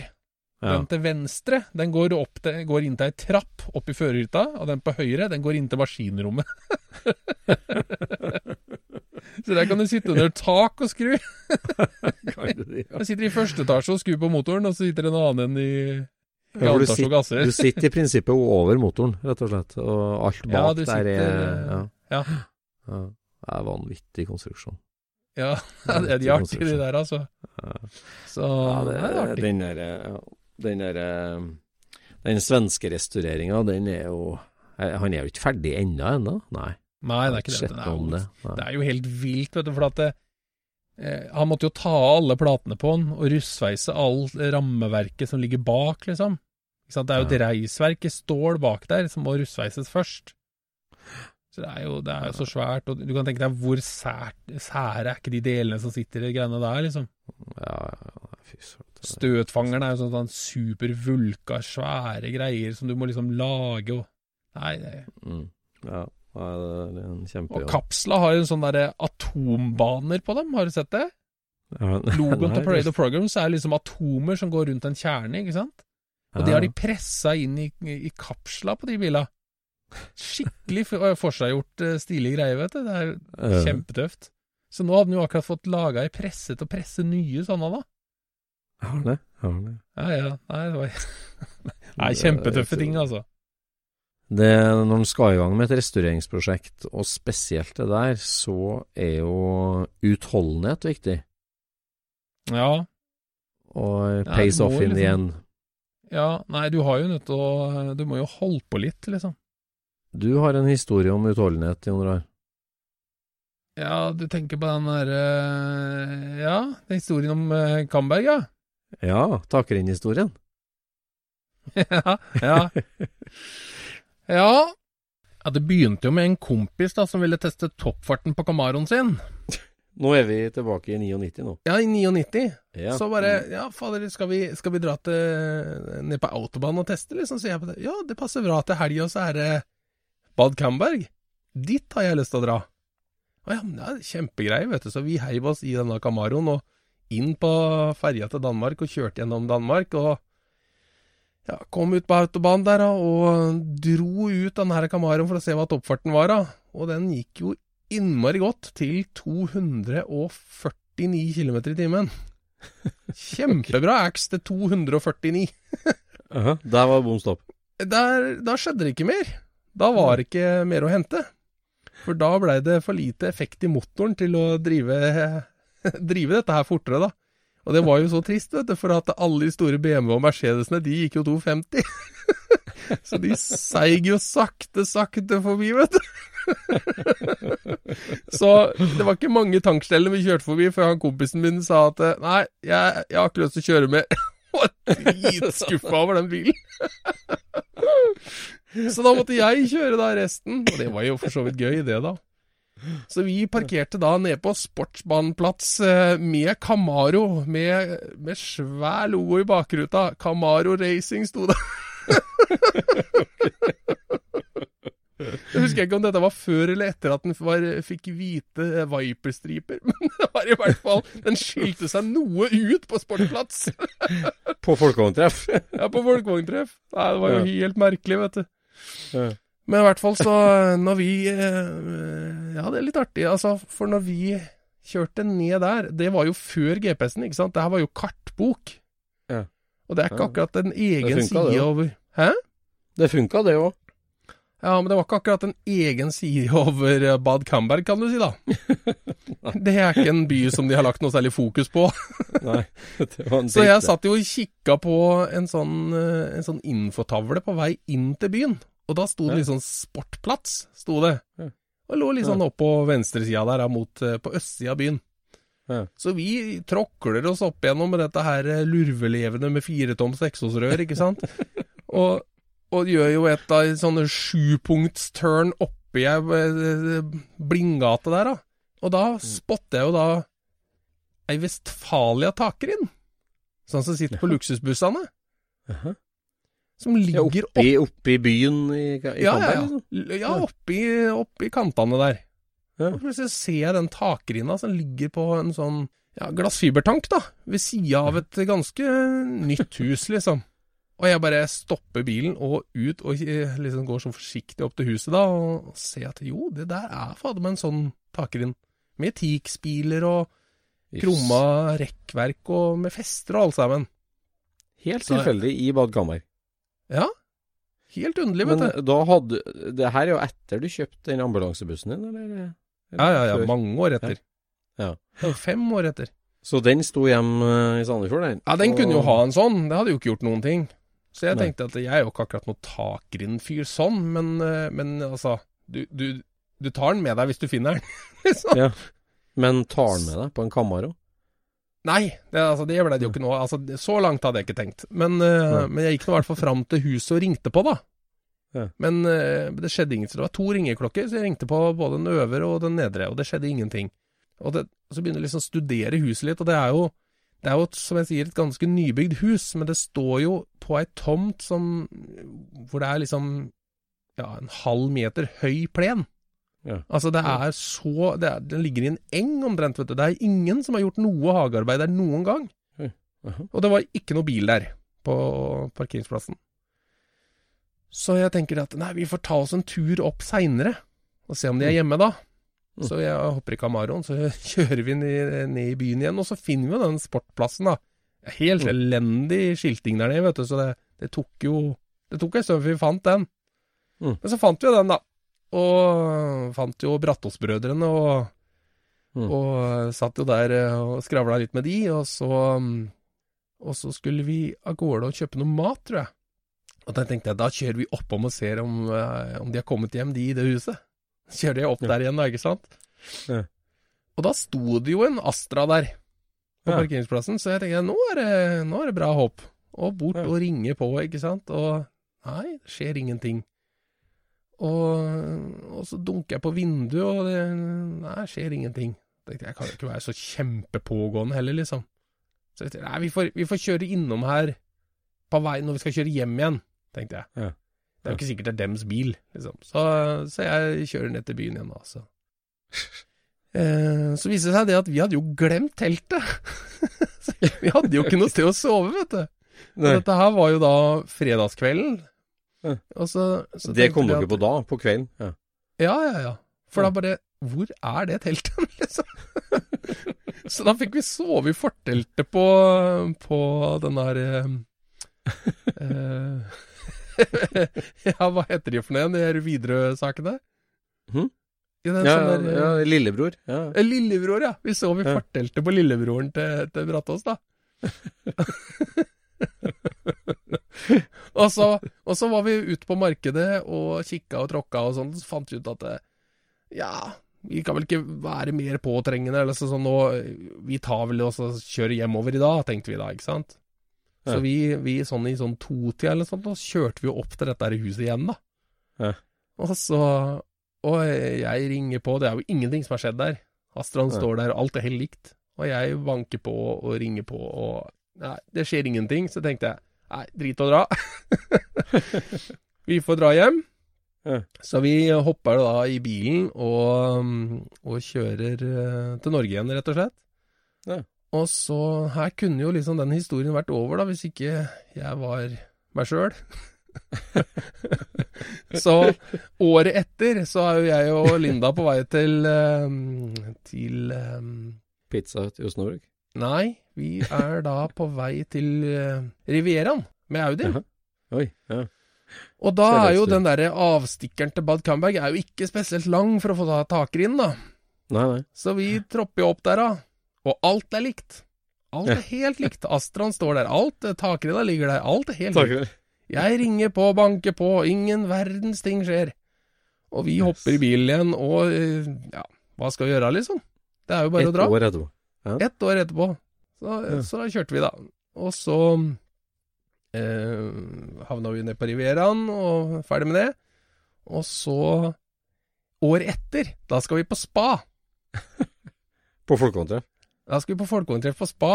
ja. Den til venstre, den går, opp til, går inn til ei trapp opp i førerhytta, og den på høyre, den går inn til maskinrommet. [LAUGHS] så der kan du sitte under tak og skru. [LAUGHS] Du sitter i første etasje og skrur på motoren, og så sitter en annen i, Ja, du, sitter, du sitter i prinsippet over motoren, rett og slett. Og alt Ja, bak der er ja. ja. ja. Det er vanvittig konstruksjon. Ja, [LAUGHS] det er artige, de der, altså. Så Ja, det, er artig. den der, den der eh, Den svenske restaureringa, den er jo eh, Han er jo ikke ferdig ennå, ennå? Nei. Nei, det er ikke det. Det er, jo, det er jo helt vilt, vet du, for at det, eh, han måtte jo ta av alle platene på den, og russveise all rammeverket som ligger bak, liksom. Det er jo et reisverk i stål bak der, som må russveises først. Så det er jo, det er jo så svært, og du kan tenke deg hvor sært, sære er ikke de delene som sitter i de greiene der, liksom. Ja, ja, ja, fy søren. Støtfangeren er jo sånn, sånn supervulka, svære greier som du må liksom lage og Nei, det Mm. Ja, ja, det Og kapsla har jo sånne der atombaner på dem, har du sett det? Ja, [LAUGHS] Logoen nei, til Parade of Programs er liksom atomer som går rundt en kjerne, ikke sant? Og ja. det har de pressa inn i, i kapsla på de bila. Skikkelig for- forseggjort, eh, stilig greie, vet du. Det er kjempetøft. Så nå hadde den jo akkurat fått laga ei presse til å presse nye sånne, da. Har det? Har det? Ja, ja. Nei, det var [LAUGHS] Nei, kjempetøffe ting, altså. Det, når en skal i gang med et restaureringsprosjekt, og spesielt det der, så er jo utholdenhet viktig. Ja. Og Ja, pays det off in the liksom- end. Ja, nei, du har jo nødt til å Du må jo holde på litt, liksom. Du har en historie om utholdenhet, Jon Rar. Ja, du tenker på den derre Ja, den historien om eh, Kamberg, ja. Ja, takerinn-historien. [LAUGHS] ja, ja. [LAUGHS] Ja. Ja, det begynte jo med en kompis da som ville teste toppfarten på Camaroen sin. [LAUGHS] Nå er vi tilbake i 99 nå. Ja, i 99. Ja. Så bare Ja, fader, skal vi, skal vi dra til ned på autobahn og teste, liksom? Så jeg på det. Ja, det passer bra til helga, så er det Bad Camberg. Dit har jeg lyst til å dra. Å ja, men det er kjempegreier, vet du. Så vi heiv oss i denne Camaroen og inn på ferja til Danmark og kjørte gjennom Danmark. Og ja, kom ut på autobanen der og dro ut den her Camaroen for å se hva toppfarten var. Og den gikk jo innmari godt til 249 km i timen. Kjempebra ax til 249. Aha, der var bom stopp. Da skjedde det ikke mer. Da var det ikke mer å hente. For da blei det for lite effekt i motoren til å drive, [LAUGHS] drive dette her fortere, da. Og det var jo så trist, vet du, for at alle de store BMW og Mercedesene, de gikk jo 250. [LAUGHS] så de seig jo sakte, sakte forbi, vet du. [LAUGHS] så det var ikke mange tankstellene vi kjørte forbi før han kompisen min sa at nei, jeg, jeg har ikke lyst til å kjøre med. [LAUGHS] Og dritskuffa over den bilen. så da måtte jeg kjøre da resten, og det var jo for så vidt gøy, det da. Så vi parkerte da nede på sportsbaneplass eh, med Camaro, med, med svær logo i bakruta. Camaro Racing sto det. Jeg husker ikke om dette var før eller etter at den var, fikk hvite Viper-striper, men det var i hvert fall Den skilte seg noe ut på sportsplass. På folkevogntreff. Ja, på folkevogntreff. Nei, Det var jo Ja. helt merkelig, vet du. Men i hvert fall så, når vi eh, Ja, det er litt artig, altså. For når vi kjørte ned der Det var jo før GPS-en, ikke sant. Det her var jo kartbok. Ja. Og det er ikke akkurat en egen funka, side over Hæ? Det funka, det òg. Ja, men det var ikke akkurat en egen side [LAUGHS] over eh, Bad Camberg, kan du si, da. [LAUGHS] Det er ikke en by som de har lagt noe særlig fokus på. [LAUGHS] Nei, det var en Så jeg satt jo og kikka på en sånn, eh, en sånn infotavle på vei inn til byen. Og da sto det litt sånn sportplats, sto det. Og lå litt sånn opp på venstresida der, mot, eh, på østsida av byen. Så vi tråkler oss opp igjennom med dette her eh, lurvelevende med firetoms eksosrør, ikke sant? [LAUGHS] og, og gjør jo et av sånne sjupunktsturn oppi ei eh, blindgate der, da. Og da Mm. spotter jeg jo da ei Vestfalia Takerin. Sånn som sitter på luksusbussene. Aha. Som Ja, ligger oppi, oppi byen i, i ja, ja, Kamberg, ja. liksom? Ja oppi, oppi kantene der. Ja. Og plutselig ser jeg den takrinna som ligger på en sånn ja, glassfibertank, da, ved sida av et ganske nytt hus, liksom. Og jeg bare stopper bilen og ut og eh, liksom går så forsiktig opp til huset da, og ser at jo, det der er fader meg en sånn takrinn. Med teakspiler og krumma rekkverk og med fester og alt sammen. Helt tilfeldig i Bad Kamberg. Ja, helt underlig, Men vet du. da hadde Det her er jo etter du kjøpte den ambulansebussen din, eller? eller Ja, ja, ja, før? mange år etter. Ja. ja. Fem år etter. Så den sto hjemme i Sandefjord, den? Ja, den Og- kunne jo ha en sånn. Det hadde jo ikke gjort noen ting. Så jeg Nei. tenkte at jeg er jo ikke akkurat noen takgrindfyr sånn, men, eh, men altså du, du, du tar den med deg hvis du finner den. [LAUGHS] liksom. Ja. Men tar den med deg på en Camaro? Nei, det, altså, det ble det jo ikke noe altså, Så langt hadde jeg ikke tenkt. Men, uh, men jeg gikk nå i hvert fall fram til huset og ringte på, da. Ja. Men uh, det skjedde ingenting. Det var to ringeklokker, så jeg ringte på både den øvre og den nedre, og det skjedde ingenting. Og det, så begynner jeg liksom å studere huset litt, og det er jo det er jo, som jeg sier, et ganske nybygd hus, men det står jo på ei tomt som Hvor det er liksom ja, en halv meter høy plen. Ja. Altså, det er så det er, Den ligger i en eng omtrent, vet du. Det er ingen som har gjort noe hagearbeid der noen gang. Og det var ikke noe bil der på parkeringsplassen. Så jeg tenker at nei, vi får ta oss en tur opp seinere, og se om de er hjemme da. Mm. Så jeg hopper i Camaroen, så [LAUGHS] kjører vi ned, ned i byen igjen, og så finner vi jo den sportplassen, da. Helt Mm. elendig skilting der nede, vet du, så det, det tok jo Det tok en stund før vi fant den. Mm. Men så fant vi den, da. Og fant jo Brattås-brødrene, og, Mm. og satt jo der eh, og skravla litt med de, og så mm, Og så skulle vi av gårde og kjøpe noe mat, tror jeg. Og da tenkte jeg, da kjører vi oppom og ser om, eh, om de har kommet hjem, de i det huset. [LAUGHS] Kjører jeg opp Ja. der igjen, da, ikke sant? Ja. Og da sto det jo en Astra der på Ja. parkeringsplassen, så jeg tenkte nå er det, nå er det bra hopp. Og bort og ringe på, ikke sant. Og nei, det skjer ingenting. Og, og så dunker jeg på vinduet, og det nei, skjer ingenting. Tenkte jeg, kan jo ikke være så kjempepågående heller, liksom. Så jeg tenkte, nei, vi får, vi får kjøre innom her på vei når vi skal kjøre hjem igjen, tenkte jeg. Ja. Det er jo ikke sikkert det er dems bil, liksom. Så, så jeg kjører ned til byen igjen, da. Så. [LAUGHS] Eh, så viste det seg det at vi hadde jo glemt teltet. [LAUGHS] vi hadde jo ikke noe sted å sove, vet du. Dette her var jo da fredagskvelden. Ja. Og så, så Det kom dere på da, på kvelden? Ja. Ja, ja, ja. For da bare Hvor er det teltet, [LAUGHS] liksom? så da fikk vi sove i forteltet på, på den der eh, [LAUGHS] eh, [LAUGHS] Ja, hva heter de for noe igjen, de her Widerøe-sakene? Hm? Ja, sånn ja, lillebror. Ja. eh, Lillebror, ja. Vi sov i Ja. forteltet på lillebroren til, til Brattås, da. [LAUGHS] og, så, og så var vi ute på markedet og kikka og tråkka og sånn, så fant vi ut at det, ja, vi kan vel ikke være mer påtrengende, eller så, sånn nå Vi tar vel og kjører hjemover i dag, tenkte vi da, ikke sant. Så Ja. vi, vi sånn i sånn totida eller sånt, så kjørte vi opp til dette her huset igjen, da. Ja. Og så Og jeg ringer på, det er jo ingenting som har skjedd der. Astrid ja. står der, alt er helt likt. Og jeg banker på og ringer på, og nei, det skjer ingenting. Så tenkte jeg nei, drit å dra. [LAUGHS] vi får dra hjem. Ja. Så vi hopper da i bilen og, og kjører eh, til Norge igjen, rett og slett. Ja. Og så her kunne jo liksom den historien vært over, da, hvis ikke jeg var meg sjøl. [LAUGHS] så året etter så er jo jeg og Linda på vei til eh, til um, Pizza til Osnabruk. Nei, vi er da på vei til uh, Rivieraen med Audi. Jaha. Oi. Ja. Og da er jo den derre avstikkeren til Bad Camberg er jo ikke spesielt lang for å få ta inn da. Nei, nei. Så vi tropper jo opp der, da. Og alt er likt. Alt er helt likt. Astran står der. Alt, takrenna ligger der. Alt er helt likt. Jeg ringer på, banker på, ingen verdens ting skjer. Og vi hopper i bilen igjen, og eh, ja, hva skal vi gjøre, liksom? Det er jo bare Et å dra. år etterpå. Ett år etterpå. Så, Ja. så kjørte vi, da. Og så eh, havna vi ned på Rivieraen, og ferdig med det. Og så, år etter, da skal vi på spa. [LAUGHS] På folkekontroll. Da skal vi på folkehåndtreff på spa.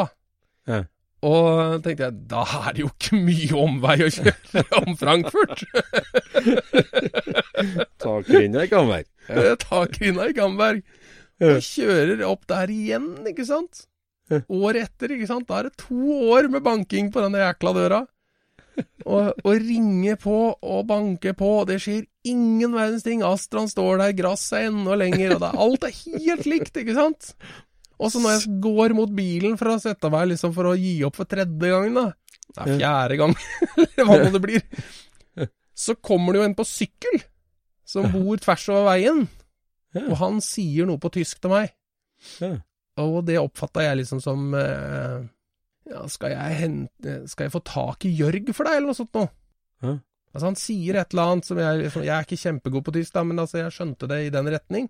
Ja. Og tenkte jeg, da er det jo ikke mye omvei å kjøre [LAUGHS] om Frankfurt. [LAUGHS] Takrenna i Gamberg. Jeg tar kvinna i Gamberg og kjører opp der igjen, ikke sant? Året etter, ikke sant? Da er det to år med banking på denne jækla døra. Og, og ringe på og banke på, og det skjer ingen verdens ting. Astran står der, gresset er enda lenger, og er- alt er helt likt, ikke sant? Og så når jeg går mot bilen for å sette meg liksom for å gi opp for tredje gang, da er fjerde gang, [LAUGHS] eller hva nå det blir. Så kommer det jo en på sykkel, som bor tvers over veien. Og han sier noe på tysk til meg. Ja. Og det oppfatta jeg liksom som eh, Ja, skal jeg hente Skal jeg få tak i Jørg for deg, eller noe sånt noe? Ja. Altså, han sier et eller annet som jeg liksom, Jeg er ikke kjempegod på tysk, da, men altså, jeg skjønte det i den retning.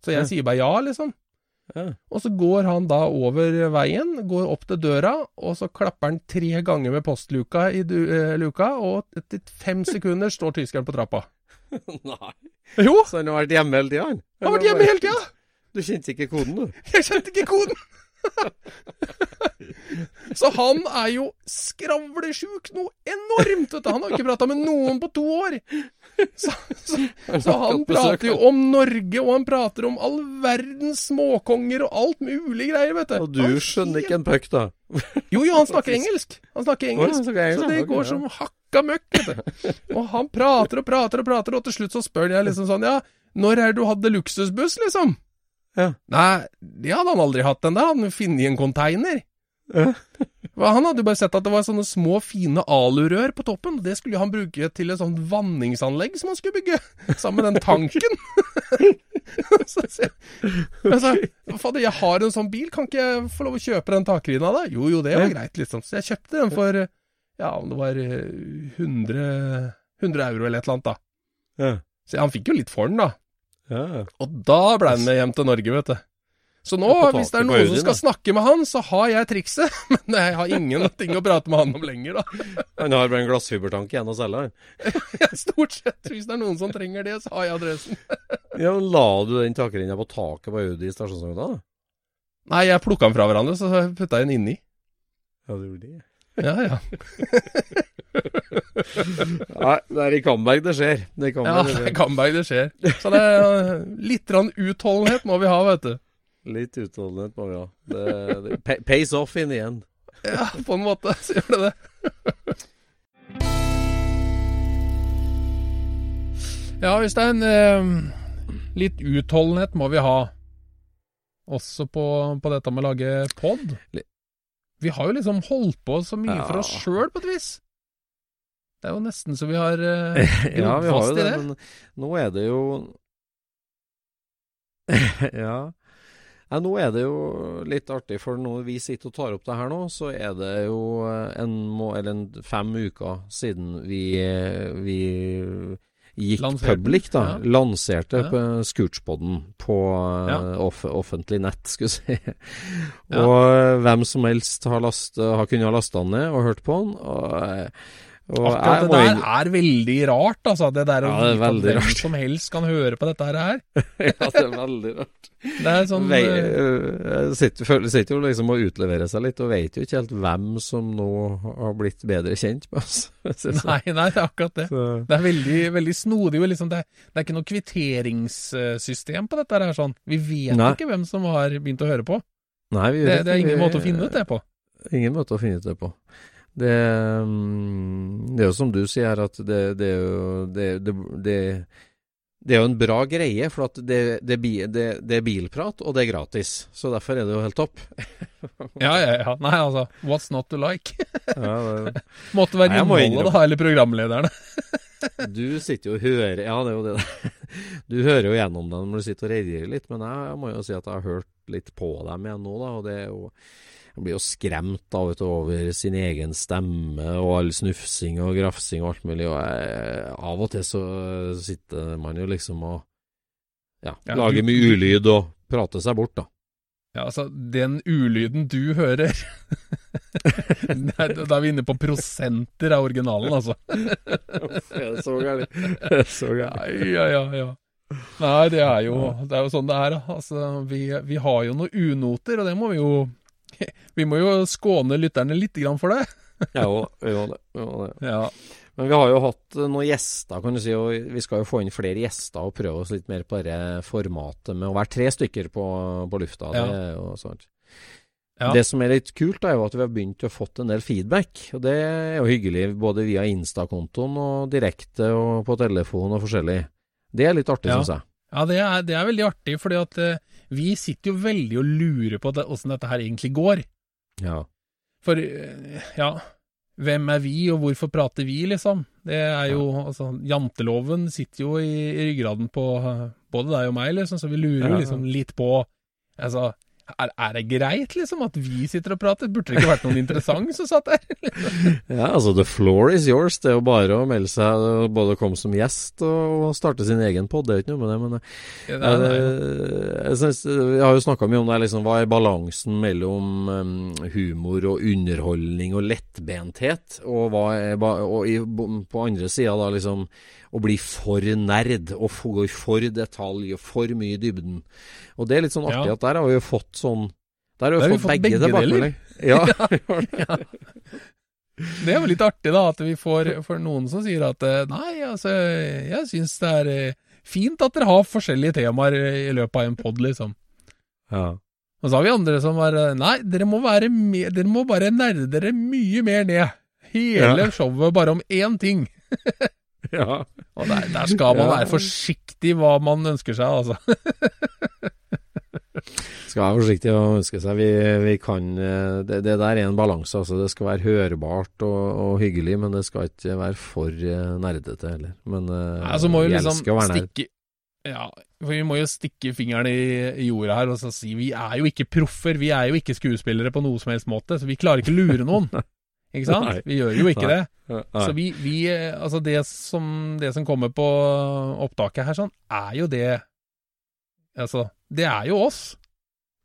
Så jeg sier bare ja, liksom. Ja. Og så går han da over veien, går opp til døra, og så klapper han tre ganger med postluka i du, eh, luka, og etter fem sekunder står tyskeren på trappa. [LAUGHS] Nei. Jo, Så han har vært hjemme hele tida, han? har vært hjemme hele tida! Du kjente ikke koden, du? [LAUGHS] Jeg kjente ikke koden! [LAUGHS] så han er jo skravlesjuk noe enormt, vet du. Han har ikke prata med noen på to år. Så, så, så han prater jo om Norge, og han prater om all verdens småkonger og alt mulig greier, vet du. Og du skjønner ikke en puck, da? Jo, jo, han snakker engelsk. Han snakker engelsk. så det går som som hakka møkk. Og han prater og prater og prater, og til slutt så spør jeg liksom sånn, ja, når er det du hadde luksusbuss, liksom? Ja. Nei, det hadde han aldri hatt den der, han funnet en konteiner. Ja. Han hadde jo bare sett at det var sånne små, fine alurør på toppen, og det skulle han bruke til et sånt vanningsanlegg som han skulle bygge, sammen med den tanken. [LAUGHS] så jeg, altså, fader, jeg har en sånn bil, kan ikke jeg få lov å kjøpe den takrina da? Jo, jo, det var greit, liksom. Så jeg kjøpte den for, ja, om det var eh, 100, 100 euro eller et eller annet, da. Ja. Så han fikk jo litt for den, da. ja. Og da ble han med hjem til Norge, vet du. Så nå, hvis det er noen som skal snakke med han, så har jeg trikset. [LAUGHS] Men jeg har ingenting å prate med han om lenger, da. [LAUGHS] Han har bare en glassfibertank igjen å selge, han. [LAUGHS] Stort sett, hvis det er noen som trenger det, så har jeg adressen. Ja, men La du den takrenna på taket på Audi i stasjonsvogna? Nei, jeg plukka den fra hverandre, så putta jeg den inni. Ja, du gjorde det? Ja, ja. [LAUGHS] Nei, det er i comeback det skjer. Det er i Ja, det skjer. kan bare det skjer. Så det er litt utholdenhet må vi ha, vet du. Litt utholdenhet må vi ha. Det, det pays off in the end. Ja, på en måte så gjør det det. [LAUGHS] ja, Øystein. Eh, litt utholdenhet må vi ha. Også på, på dette med å lage pod. Vi har jo liksom holdt på så mye for oss Ja. sjøl, på et vis. Det er jo nesten så vi har uh, [LAUGHS] Ja, vi har fast jo i det, det. men nå er det jo [LAUGHS] Ja. Nei, nå er det jo litt artig, for når vi sitter og tar opp det her nå, så er det jo en, må, eller en fem uker siden vi, vi gikk Lanserte public, da. ja. Lanserte Ja. på Scootspoden på Ja. eh, off, offentlig nett, skulle si. Og eh, hvem som helst har, last, har kunnet ha lasta den ned og hørt på den. Og, eh, og Akkurat det der er veldig rart, altså. Det der å Ja, er vite at hvem som helst kan høre på dette her. [LAUGHS] ja, det er veldig rart. Det er sånn Vei, øh, sitter, sitter jo liksom og utleverer seg litt, og vet jo ikke helt hvem som nå har blitt bedre kjent med oss. [LAUGHS] Nei, nei, det er akkurat det. så. Det er veldig, veldig snodig. Liksom det, det er ikke noe kvitteringssystem på dette her. sånn. Vi vet Nei. ikke hvem som har begynt å høre på. Nei, vi Det, det er ingen måte å finne ut det på. Ingen måte å finne ut det på. Det, mm, det er jo som du sier at det, det er jo det, det, er jo en bra greie, for at det, det, er bilprat, og det er gratis. Så derfor er det jo helt topp. [LAUGHS] Ja, ja, ja. Nei, altså. What's not to like? [LAUGHS] Ja, [LAUGHS] Måtte være innholdet, da, eller programlederne. Du sitter jo og hører Ja, det er jo det. Du hører jo gjennom dem når du sitter og redigerer litt, men jeg må jo si at jeg har hørt litt på dem igjen nå, da. Og det er jo Jeg blir jo skremt da, vet du, over sin egen stemme og all snufsing og grafsing og alt mulig. Og jeg, av og til så sitter man jo liksom og ja, Ja, lager mye ulyd og prater seg bort, da. Ja, altså, den ulyden du hører [LAUGHS] Da er vi inne på prosenter av originalen, altså. Så gærent? [LAUGHS] Så gærent? Ja, ja, ja. ja. Nei, det er jo, det er jo sånn det er. Altså, vi, vi har jo noen unoter, og det må vi jo [LAUGHS] Vi må jo skåne lytterne litt for det. [LAUGHS] Ja, jo, må det, jo, det. Ja. Men vi har jo hatt eh, noen gjester, kan du si, og vi skal jo få inn flere gjester og prøve oss litt mer på det formatet med å være tre stykker på, på lufta. Ja. Det er jo sant. Ja. Det som er litt kult, er jo at vi har begynt å fått en del feedback. Og det er jo hyggelig, både via Insta-kontoen og direkte og på telefon og forskjellig. Det er litt artig, Ja. synes jeg. Ja, det er, det er veldig artig, fordi at eh, vi sitter jo veldig og lurer på åssen dette her egentlig går. Ja. For, eh, ja, hvem er vi, og hvorfor prater vi, liksom? Det er jo, altså, janteloven sitter jo i, i ryggraden på eh, både deg og meg, liksom, så vi lurer jo Ja. liksom litt på, altså, er, er det greit, liksom, at vi sitter og prater? Burde det ikke vært noen interessant som satt der? [LAUGHS] ja, altså the floor is yours. Det er jo bare å melde seg, både både komme som gjest og, starte sin egen pod. Det er jo ikke noe med det, men ja, Det er, det, er, jeg, jeg har jo snakka mye om det, liksom, hva er balansen mellom um, humor og underholdning og lettbenthet, og hva er og i, på andre sida da liksom å bli for nerd og få- gå for detalj og for mye i dybden. Og det er litt sånn artig Ja. at der har vi jo fått sånn Der har vi Der har vi fått, fått begge, begge tilbakemeldinger. [LAUGHS] Ja. det er jo litt artig, da, at vi får, får noen som sier at eh, nei, altså, jeg syns det er eh, fint at dere har forskjellige temaer i løpet av en pod, liksom. ja. Og så har vi andre som var eh, Nei, dere må, være me dere må bare nerde dere mye mer ned. Hele Ja. showet bare om én ting. [LAUGHS] [LAUGHS] ja. Og der, der skal man være forsiktig hva man ønsker seg, altså. [LAUGHS] Skal være forsiktig og ønske seg. Vi, vi kan eh, det, det der er en balanse. Altså. Det skal være hørbart og, og hyggelig, men det skal ikke være for eh, nerdete heller. Men eh, Nei, altså, må vi vi liksom elsker å være nerd. stikke Ja, for vi må jo stikke fingeren i, jorda her og så si vi er jo ikke proffer, vi er jo ikke skuespillere på noe som helst måte, så vi klarer ikke å lure noen. [LAUGHS] Ikke sant? Nei. Vi gjør jo ikke Nei. det. Nei. Så vi, vi eh, Altså, det som, det som kommer på opptaket her, sånn, er jo det Altså, det er jo oss.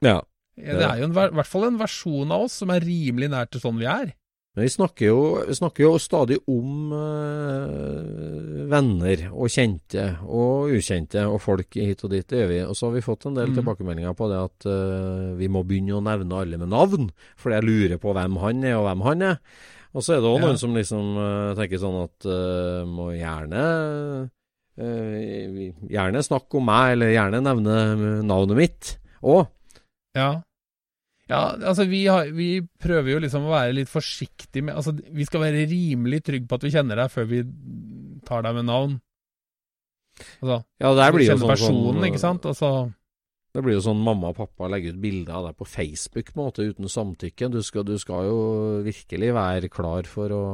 ja. Det er jo i hvert fall en versjon av oss som er rimelig nær til sånn vi er. Men vi snakker jo, vi snakker jo stadig om eh, venner og kjente og ukjente og folk hit og dit. Det gjør vi. Og så har vi fått en del Mm. tilbakemeldinger på det at eh, vi må begynne å nevne alle med navn, fordi jeg lurer på hvem han er og hvem han er. Og så er det òg Ja. noen som liksom eh, tenker sånn at må gjerne Gjerne snakke om meg, eller gjerne nevne navnet mitt òg. Ja. Ja, altså vi, har, vi prøver jo liksom å være litt forsiktige med Altså, vi skal være rimelig trygge på at vi kjenner deg før vi tar deg med navn. Altså, Ja, der blir jo kjenner sånn, personen, sånn ikke sant? Altså, Det blir jo sånn mamma og pappa legger ut bilder av deg på Facebook måte uten samtykke. Du skal, du skal jo virkelig være klar for å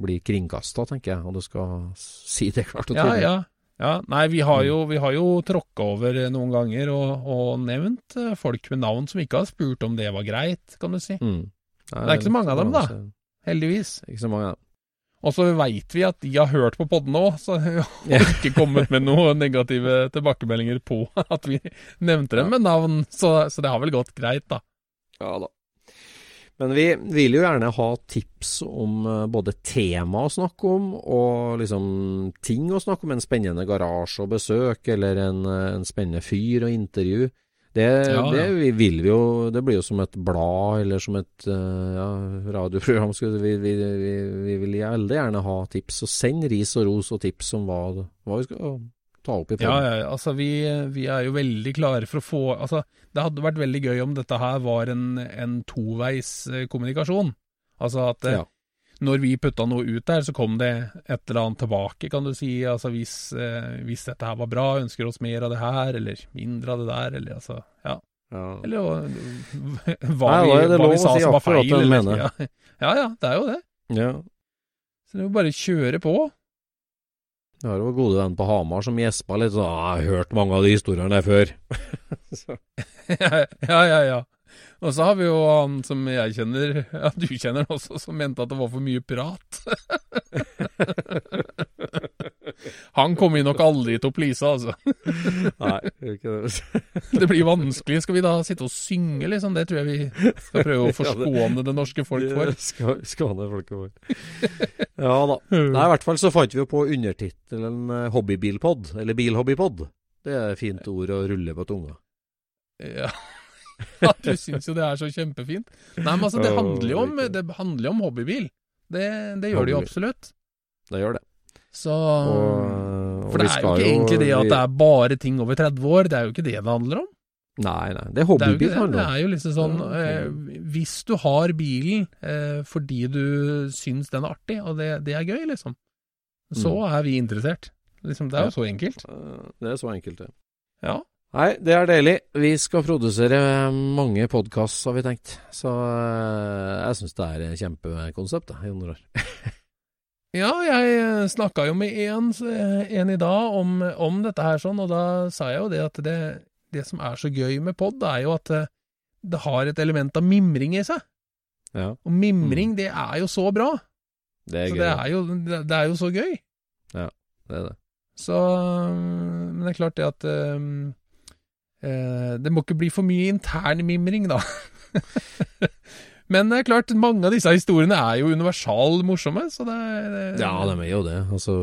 bli kringkasta, tenker jeg. Og du skal si det klart og tydelig. ja. ja. Nei, vi har jo, vi har jo tråkka over noen ganger og, og nevnt eh, folk med navn som ikke har spurt om det var greit, kan du si. Mm. Nei, Det er ikke så mange av dem, da. Heldigvis. Ikke så mange dem. Og så veit vi at de har hørt på podden òg, så [LAUGHS] vi har ikke kommet med noen negative tilbakemeldinger på [LAUGHS] at vi nevnte dem med navn, så, så det har vel gått greit, da. Ja da. Men vi vil jo gjerne ha tips om eh, både tema å snakke om, og liksom ting å snakke om. En spennende garasje å besøke, eller en, eh, en spennende fyr å intervjue. Det, Ja, det ja. vi vil vi jo Det blir jo som et blad, eller som et eh, ja, radioprogram. Vi, vi, vi, vi vil veldig gjerne ha tips. Så send ris og ros og tips om hva, hva vi skal ta opp i Ja, ja, ja, altså vi, vi er jo veldig klare for å få Altså, det hadde vært veldig gøy om dette her var en, en toveis eh, kommunikasjon. Altså at eh, Ja. når vi putta noe ut der, så kom det et eller annet tilbake, kan du si. Altså hvis, eh, hvis dette her var bra, ønsker oss mer av det her, eller mindre av det der, eller altså Ja. Ja. Eller hva, [LAUGHS] vi, hva vi sa si som var feil. eller- Ja. [LAUGHS] ja ja, det er jo det. ja. Så det er jo bare å kjøre på. Jeg har jo gode venn på Hamar som gjespa litt sånn «Ah, 'Jeg har hørt mange av de historiene der før'. [LAUGHS] [LAUGHS] Ja, ja, ja. Og så har vi jo han som jeg kjenner, [LAUGHS] ja, du kjenner også, som mente at det var for mye prat. Han kommer nok aldri til å please, altså. nei, ikke det. [LAUGHS] Det blir vanskelig. Skal vi da sitte og synge, liksom? Det tror jeg vi skal prøve å [LAUGHS] forskåne det norske folk for. Skåne folket for. Ja da. Nei, i hvert fall så fant vi jo på undertittelen eh, hobbybilpod, eller bilhobbypod. Det er et fint ord å rulle på tunga. Ja. [LAUGHS] ja, du syns jo det er så kjempefint. Nei, men altså, det handler jo om, det handler om hobbybil. Det, det gjør det jo absolutt. Det gjør det. Så Og, og For det er jo ikke ikke egentlig det at vi- det er bare ting over 30 år, det er jo ikke det det handler om. Nei, nei. Det er jo hobbybil handler Det er jo liksom sånn eh, Hvis du har bilen eh, fordi du syns den er artig, og det, det er gøy, liksom, så Mm. er vi interessert. Liksom, det er jo så enkelt. Eh, Det er så enkelt, det. Ja. Nei, det er deilig. Vi skal produsere mange podkast, har vi tenkt. Så eh, jeg syns det er kjempekonsept, det, Jon Roar. Ja, jeg snakka jo med en, en i dag om, om dette her sånn, og da sa jeg jo det at det, det som er så gøy med pod, er jo at eh, det har et element av mimring i seg. Ja, Og mimring, det er jo så bra. det er Så gøy. det er jo, det, det er jo så gøy. Ja, Det er det. Så Men det er klart det at um, eh, Det må ikke bli for mye intern mimring, da. [LAUGHS] men det er klart, mange av disse historiene er jo universal morsomme, så det, det Ja, de er jo det. Altså,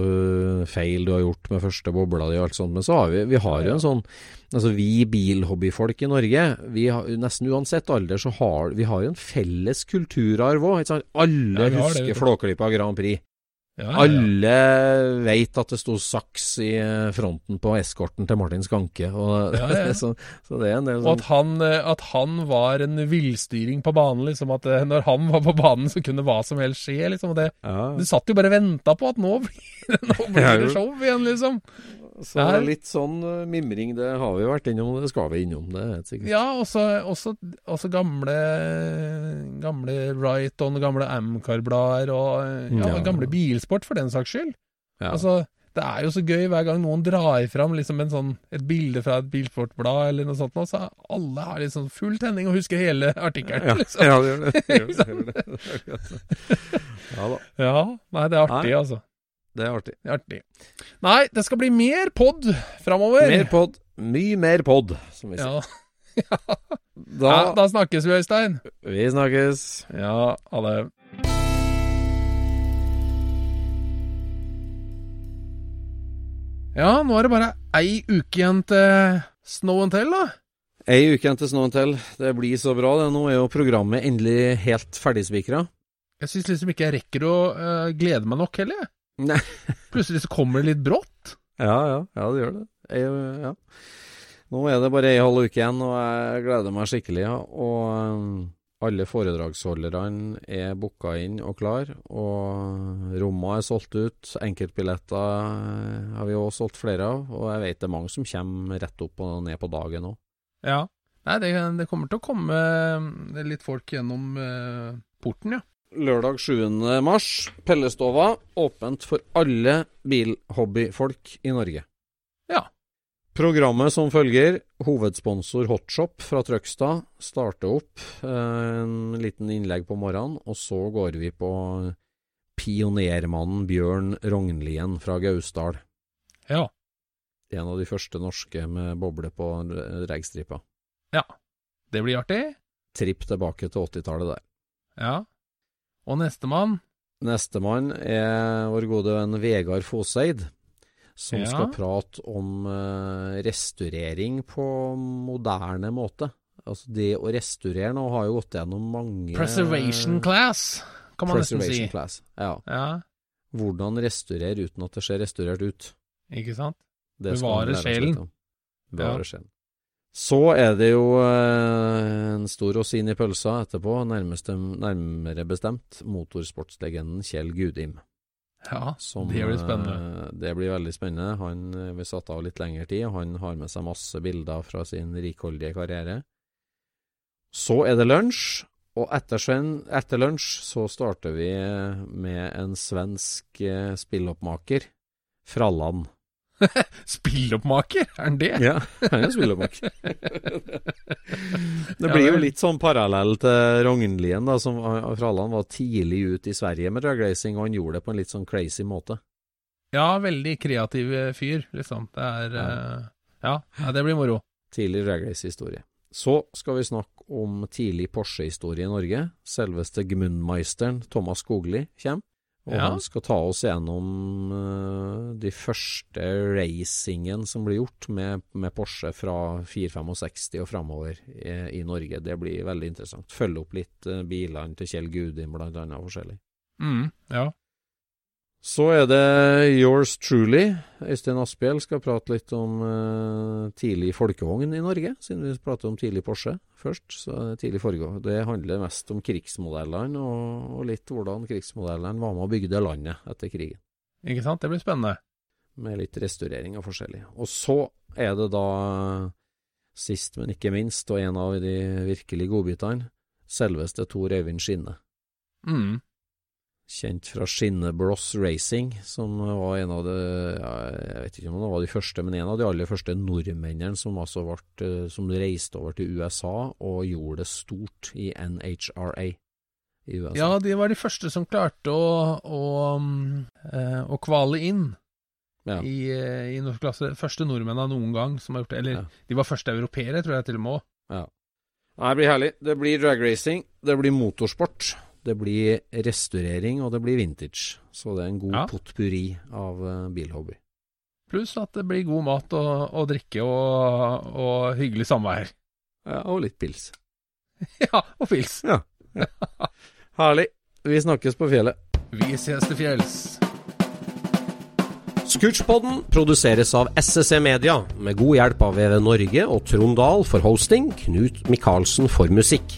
feil du har gjort med første bobla di og alt sånt. Men så har vi, vi har jo en sånn Altså, vi bilhobbyfolk i Norge, vi har, nesten uansett alder, så har vi har jo en felles kulturarv òg. Alle Ja, husker. Flåklypa Grand Prix. Ja, ja. Alle veit at det sto saks i eh, fronten på eskorten til Martin Skanke. Og, [LAUGHS] Ja, så, så det en del Og sånn at han, eh, at han var en villstyring på banen, liksom. At eh, når han var på banen, så kunne hva som helst skje, liksom. Det, du satt jo bare og venta på at nå blir, nå blir det show igjen, liksom. Så det er- litt sånn eh, mimring, det har vi vært innom, og det skal vi innom. Det er helt sikkert. Ja, også, også, også gamle Gamle Wrighton, gamle Amcar-blader og ja, Ja. gamle bilsport, for den saks skyld. Ja. Altså, det er jo så gøy hver gang noen drar fram liksom en sånn, et bilde fra et bilsportblad eller noe sånt, nå, så alle har liksom full tenning og husker hele artikkelen. Ja, liksom. ja, det, gjør det, det, gjør det. [LAUGHS] Ja da, Ja, nei, det er artig, Nei. altså. Det er artig. Det er artig. Nei, det skal bli mer pod framover. Mer pod. Mye mer pod, som vi sier. [LAUGHS] Ja. Da, ja, da snakkes vi, Øystein. Vi snakkes. Ja, ha det. Ja, nå er det bare ei uke igjen til Snow and Tell, da. Ei uke igjen til Snow and Tell. Det blir så bra, det. Nå er jo programmet endelig helt ferdigspikra. Jeg syns liksom ikke jeg rekker å uh, glede meg nok heller, jeg. [LAUGHS] Plutselig så kommer det litt brått. Ja, ja, ja, det gjør det. Jeg, ja. Nå er det bare ei halv uke igjen, og jeg gleder meg skikkelig. Ja. Og um, alle foredragsholderne er booka inn og klar, og rommene er solgt ut. Enkeltbilletter eh, har vi òg solgt flere av, og jeg vet det er mange som kommer rett opp og ned på dagen òg. Ja. Nei, det, det, kommer til å komme eh, litt folk gjennom eh, porten, ja. Lørdag 7. mars, Pellestova, åpent for alle bilhobbyfolk i Norge. Ja. Programmet som følger, hovedsponsor Hotshop fra Trøgstad, starter opp eh, en liten innlegg på morgenen, og så går vi på pionermannen Bjørn Rognlien fra Gausdal. Ja. En av de første norske med boble på reggstripa. Ja. Det blir artig. Tripp tilbake til 80-tallet der. Ja. Og nestemann? Nestemann er vår gode venn Vegard Foseid, som Ja. skal prate om eh, restaurering på moderne måte. Altså det å restaurere nå har jo gått gjennom mange Preservation class, kan man nesten si. Preservation class. Ja. Ja, Hvordan restaurere uten at det ser restaurert ut. ikke sant? Bevare sjelen. Bevare ja. sjelen. Så er det jo eh, en stor rosin i pølsa etterpå, nærmere bestemt motorsportslegenden Kjell Gudim. Ja, Som, det blir spennende. eh, Det blir veldig spennende. Han eh, Vi satt av litt lengre tid, og han har med seg masse bilder fra sin rikholdige karriere. Så er det lunsj, og etter, etter lunsj så starter vi med en svensk spilloppmaker. Fralland. [LAUGHS] Spilloppmaker, er han det? Ja, han er spilloppmaker. [LAUGHS] det blir jo litt sånn parallell til Rognlien, da, som Fralland var tidlig ut i Sverige med dragracing, og han gjorde det på en litt sånn crazy måte. Ja, veldig kreativ eh, fyr, liksom. Det er Ja. eh, ja. ja, det blir moro. Tidlig dragrace-historie. Så skal vi snakke om tidlig Porsche-historie i Norge. Selveste Gmundmeisteren Thomas Skogli kommer. Og Ja. han skal ta oss gjennom uh, de første racingen som blir gjort med, med Porsche fra 465 og framover i, i Norge. Det blir veldig interessant. Følge opp litt uh, bilene til Kjell Gudin, blant annet forskjellig. Mm, ja. Så er det yours truly. Øystein Asphjell skal prate litt om uh, tidlig folkevogn i Norge, siden vi prater om tidlig Porsche først. Så er det tidlig foregå. Det handler mest om krigsmodellene, og, og litt hvordan krigsmodellene var med bygge det landet etter krigen. Ikke sant? Det blir spennende. Med litt restaurering og forskjellig. Og så er det da, sist men ikke minst, og en av de virkelig godbitene, selveste Tor Øyvind Skinne. Mm. Kjent fra Skinne Bross Racing, som var en av de Jeg vet ikke om det var de første, men en av de aller første nordmennene som altså ble, eh, som reiste over til USA og gjorde det stort i NHRA i USA. Ja, de var de første som klarte å, å, eh, å kvale inn Ja. i, eh, i norsk klasse. Første nordmennene noen gang som har gjort det. Eller, Ja. de var første europeere, tror jeg til og med òg. Ja. Det blir herlig. Det blir dragracing, det blir motorsport, det blir restaurering, og det blir vintage. Så det er en god Ja. potpurri av eh, bilhobby. Pluss at det blir god mat og, og drikke og, og hyggelig samvær. [LAUGHS] Ja, og litt pils. ja, og pils. [LAUGHS] Herlig. Vi snakkes på fjellet. Vi ses til fjells. Scootchpoden produseres av SSC Media, med god hjelp av VV Norge og Trond Dahl for hosting, Knut Micaelsen for musikk.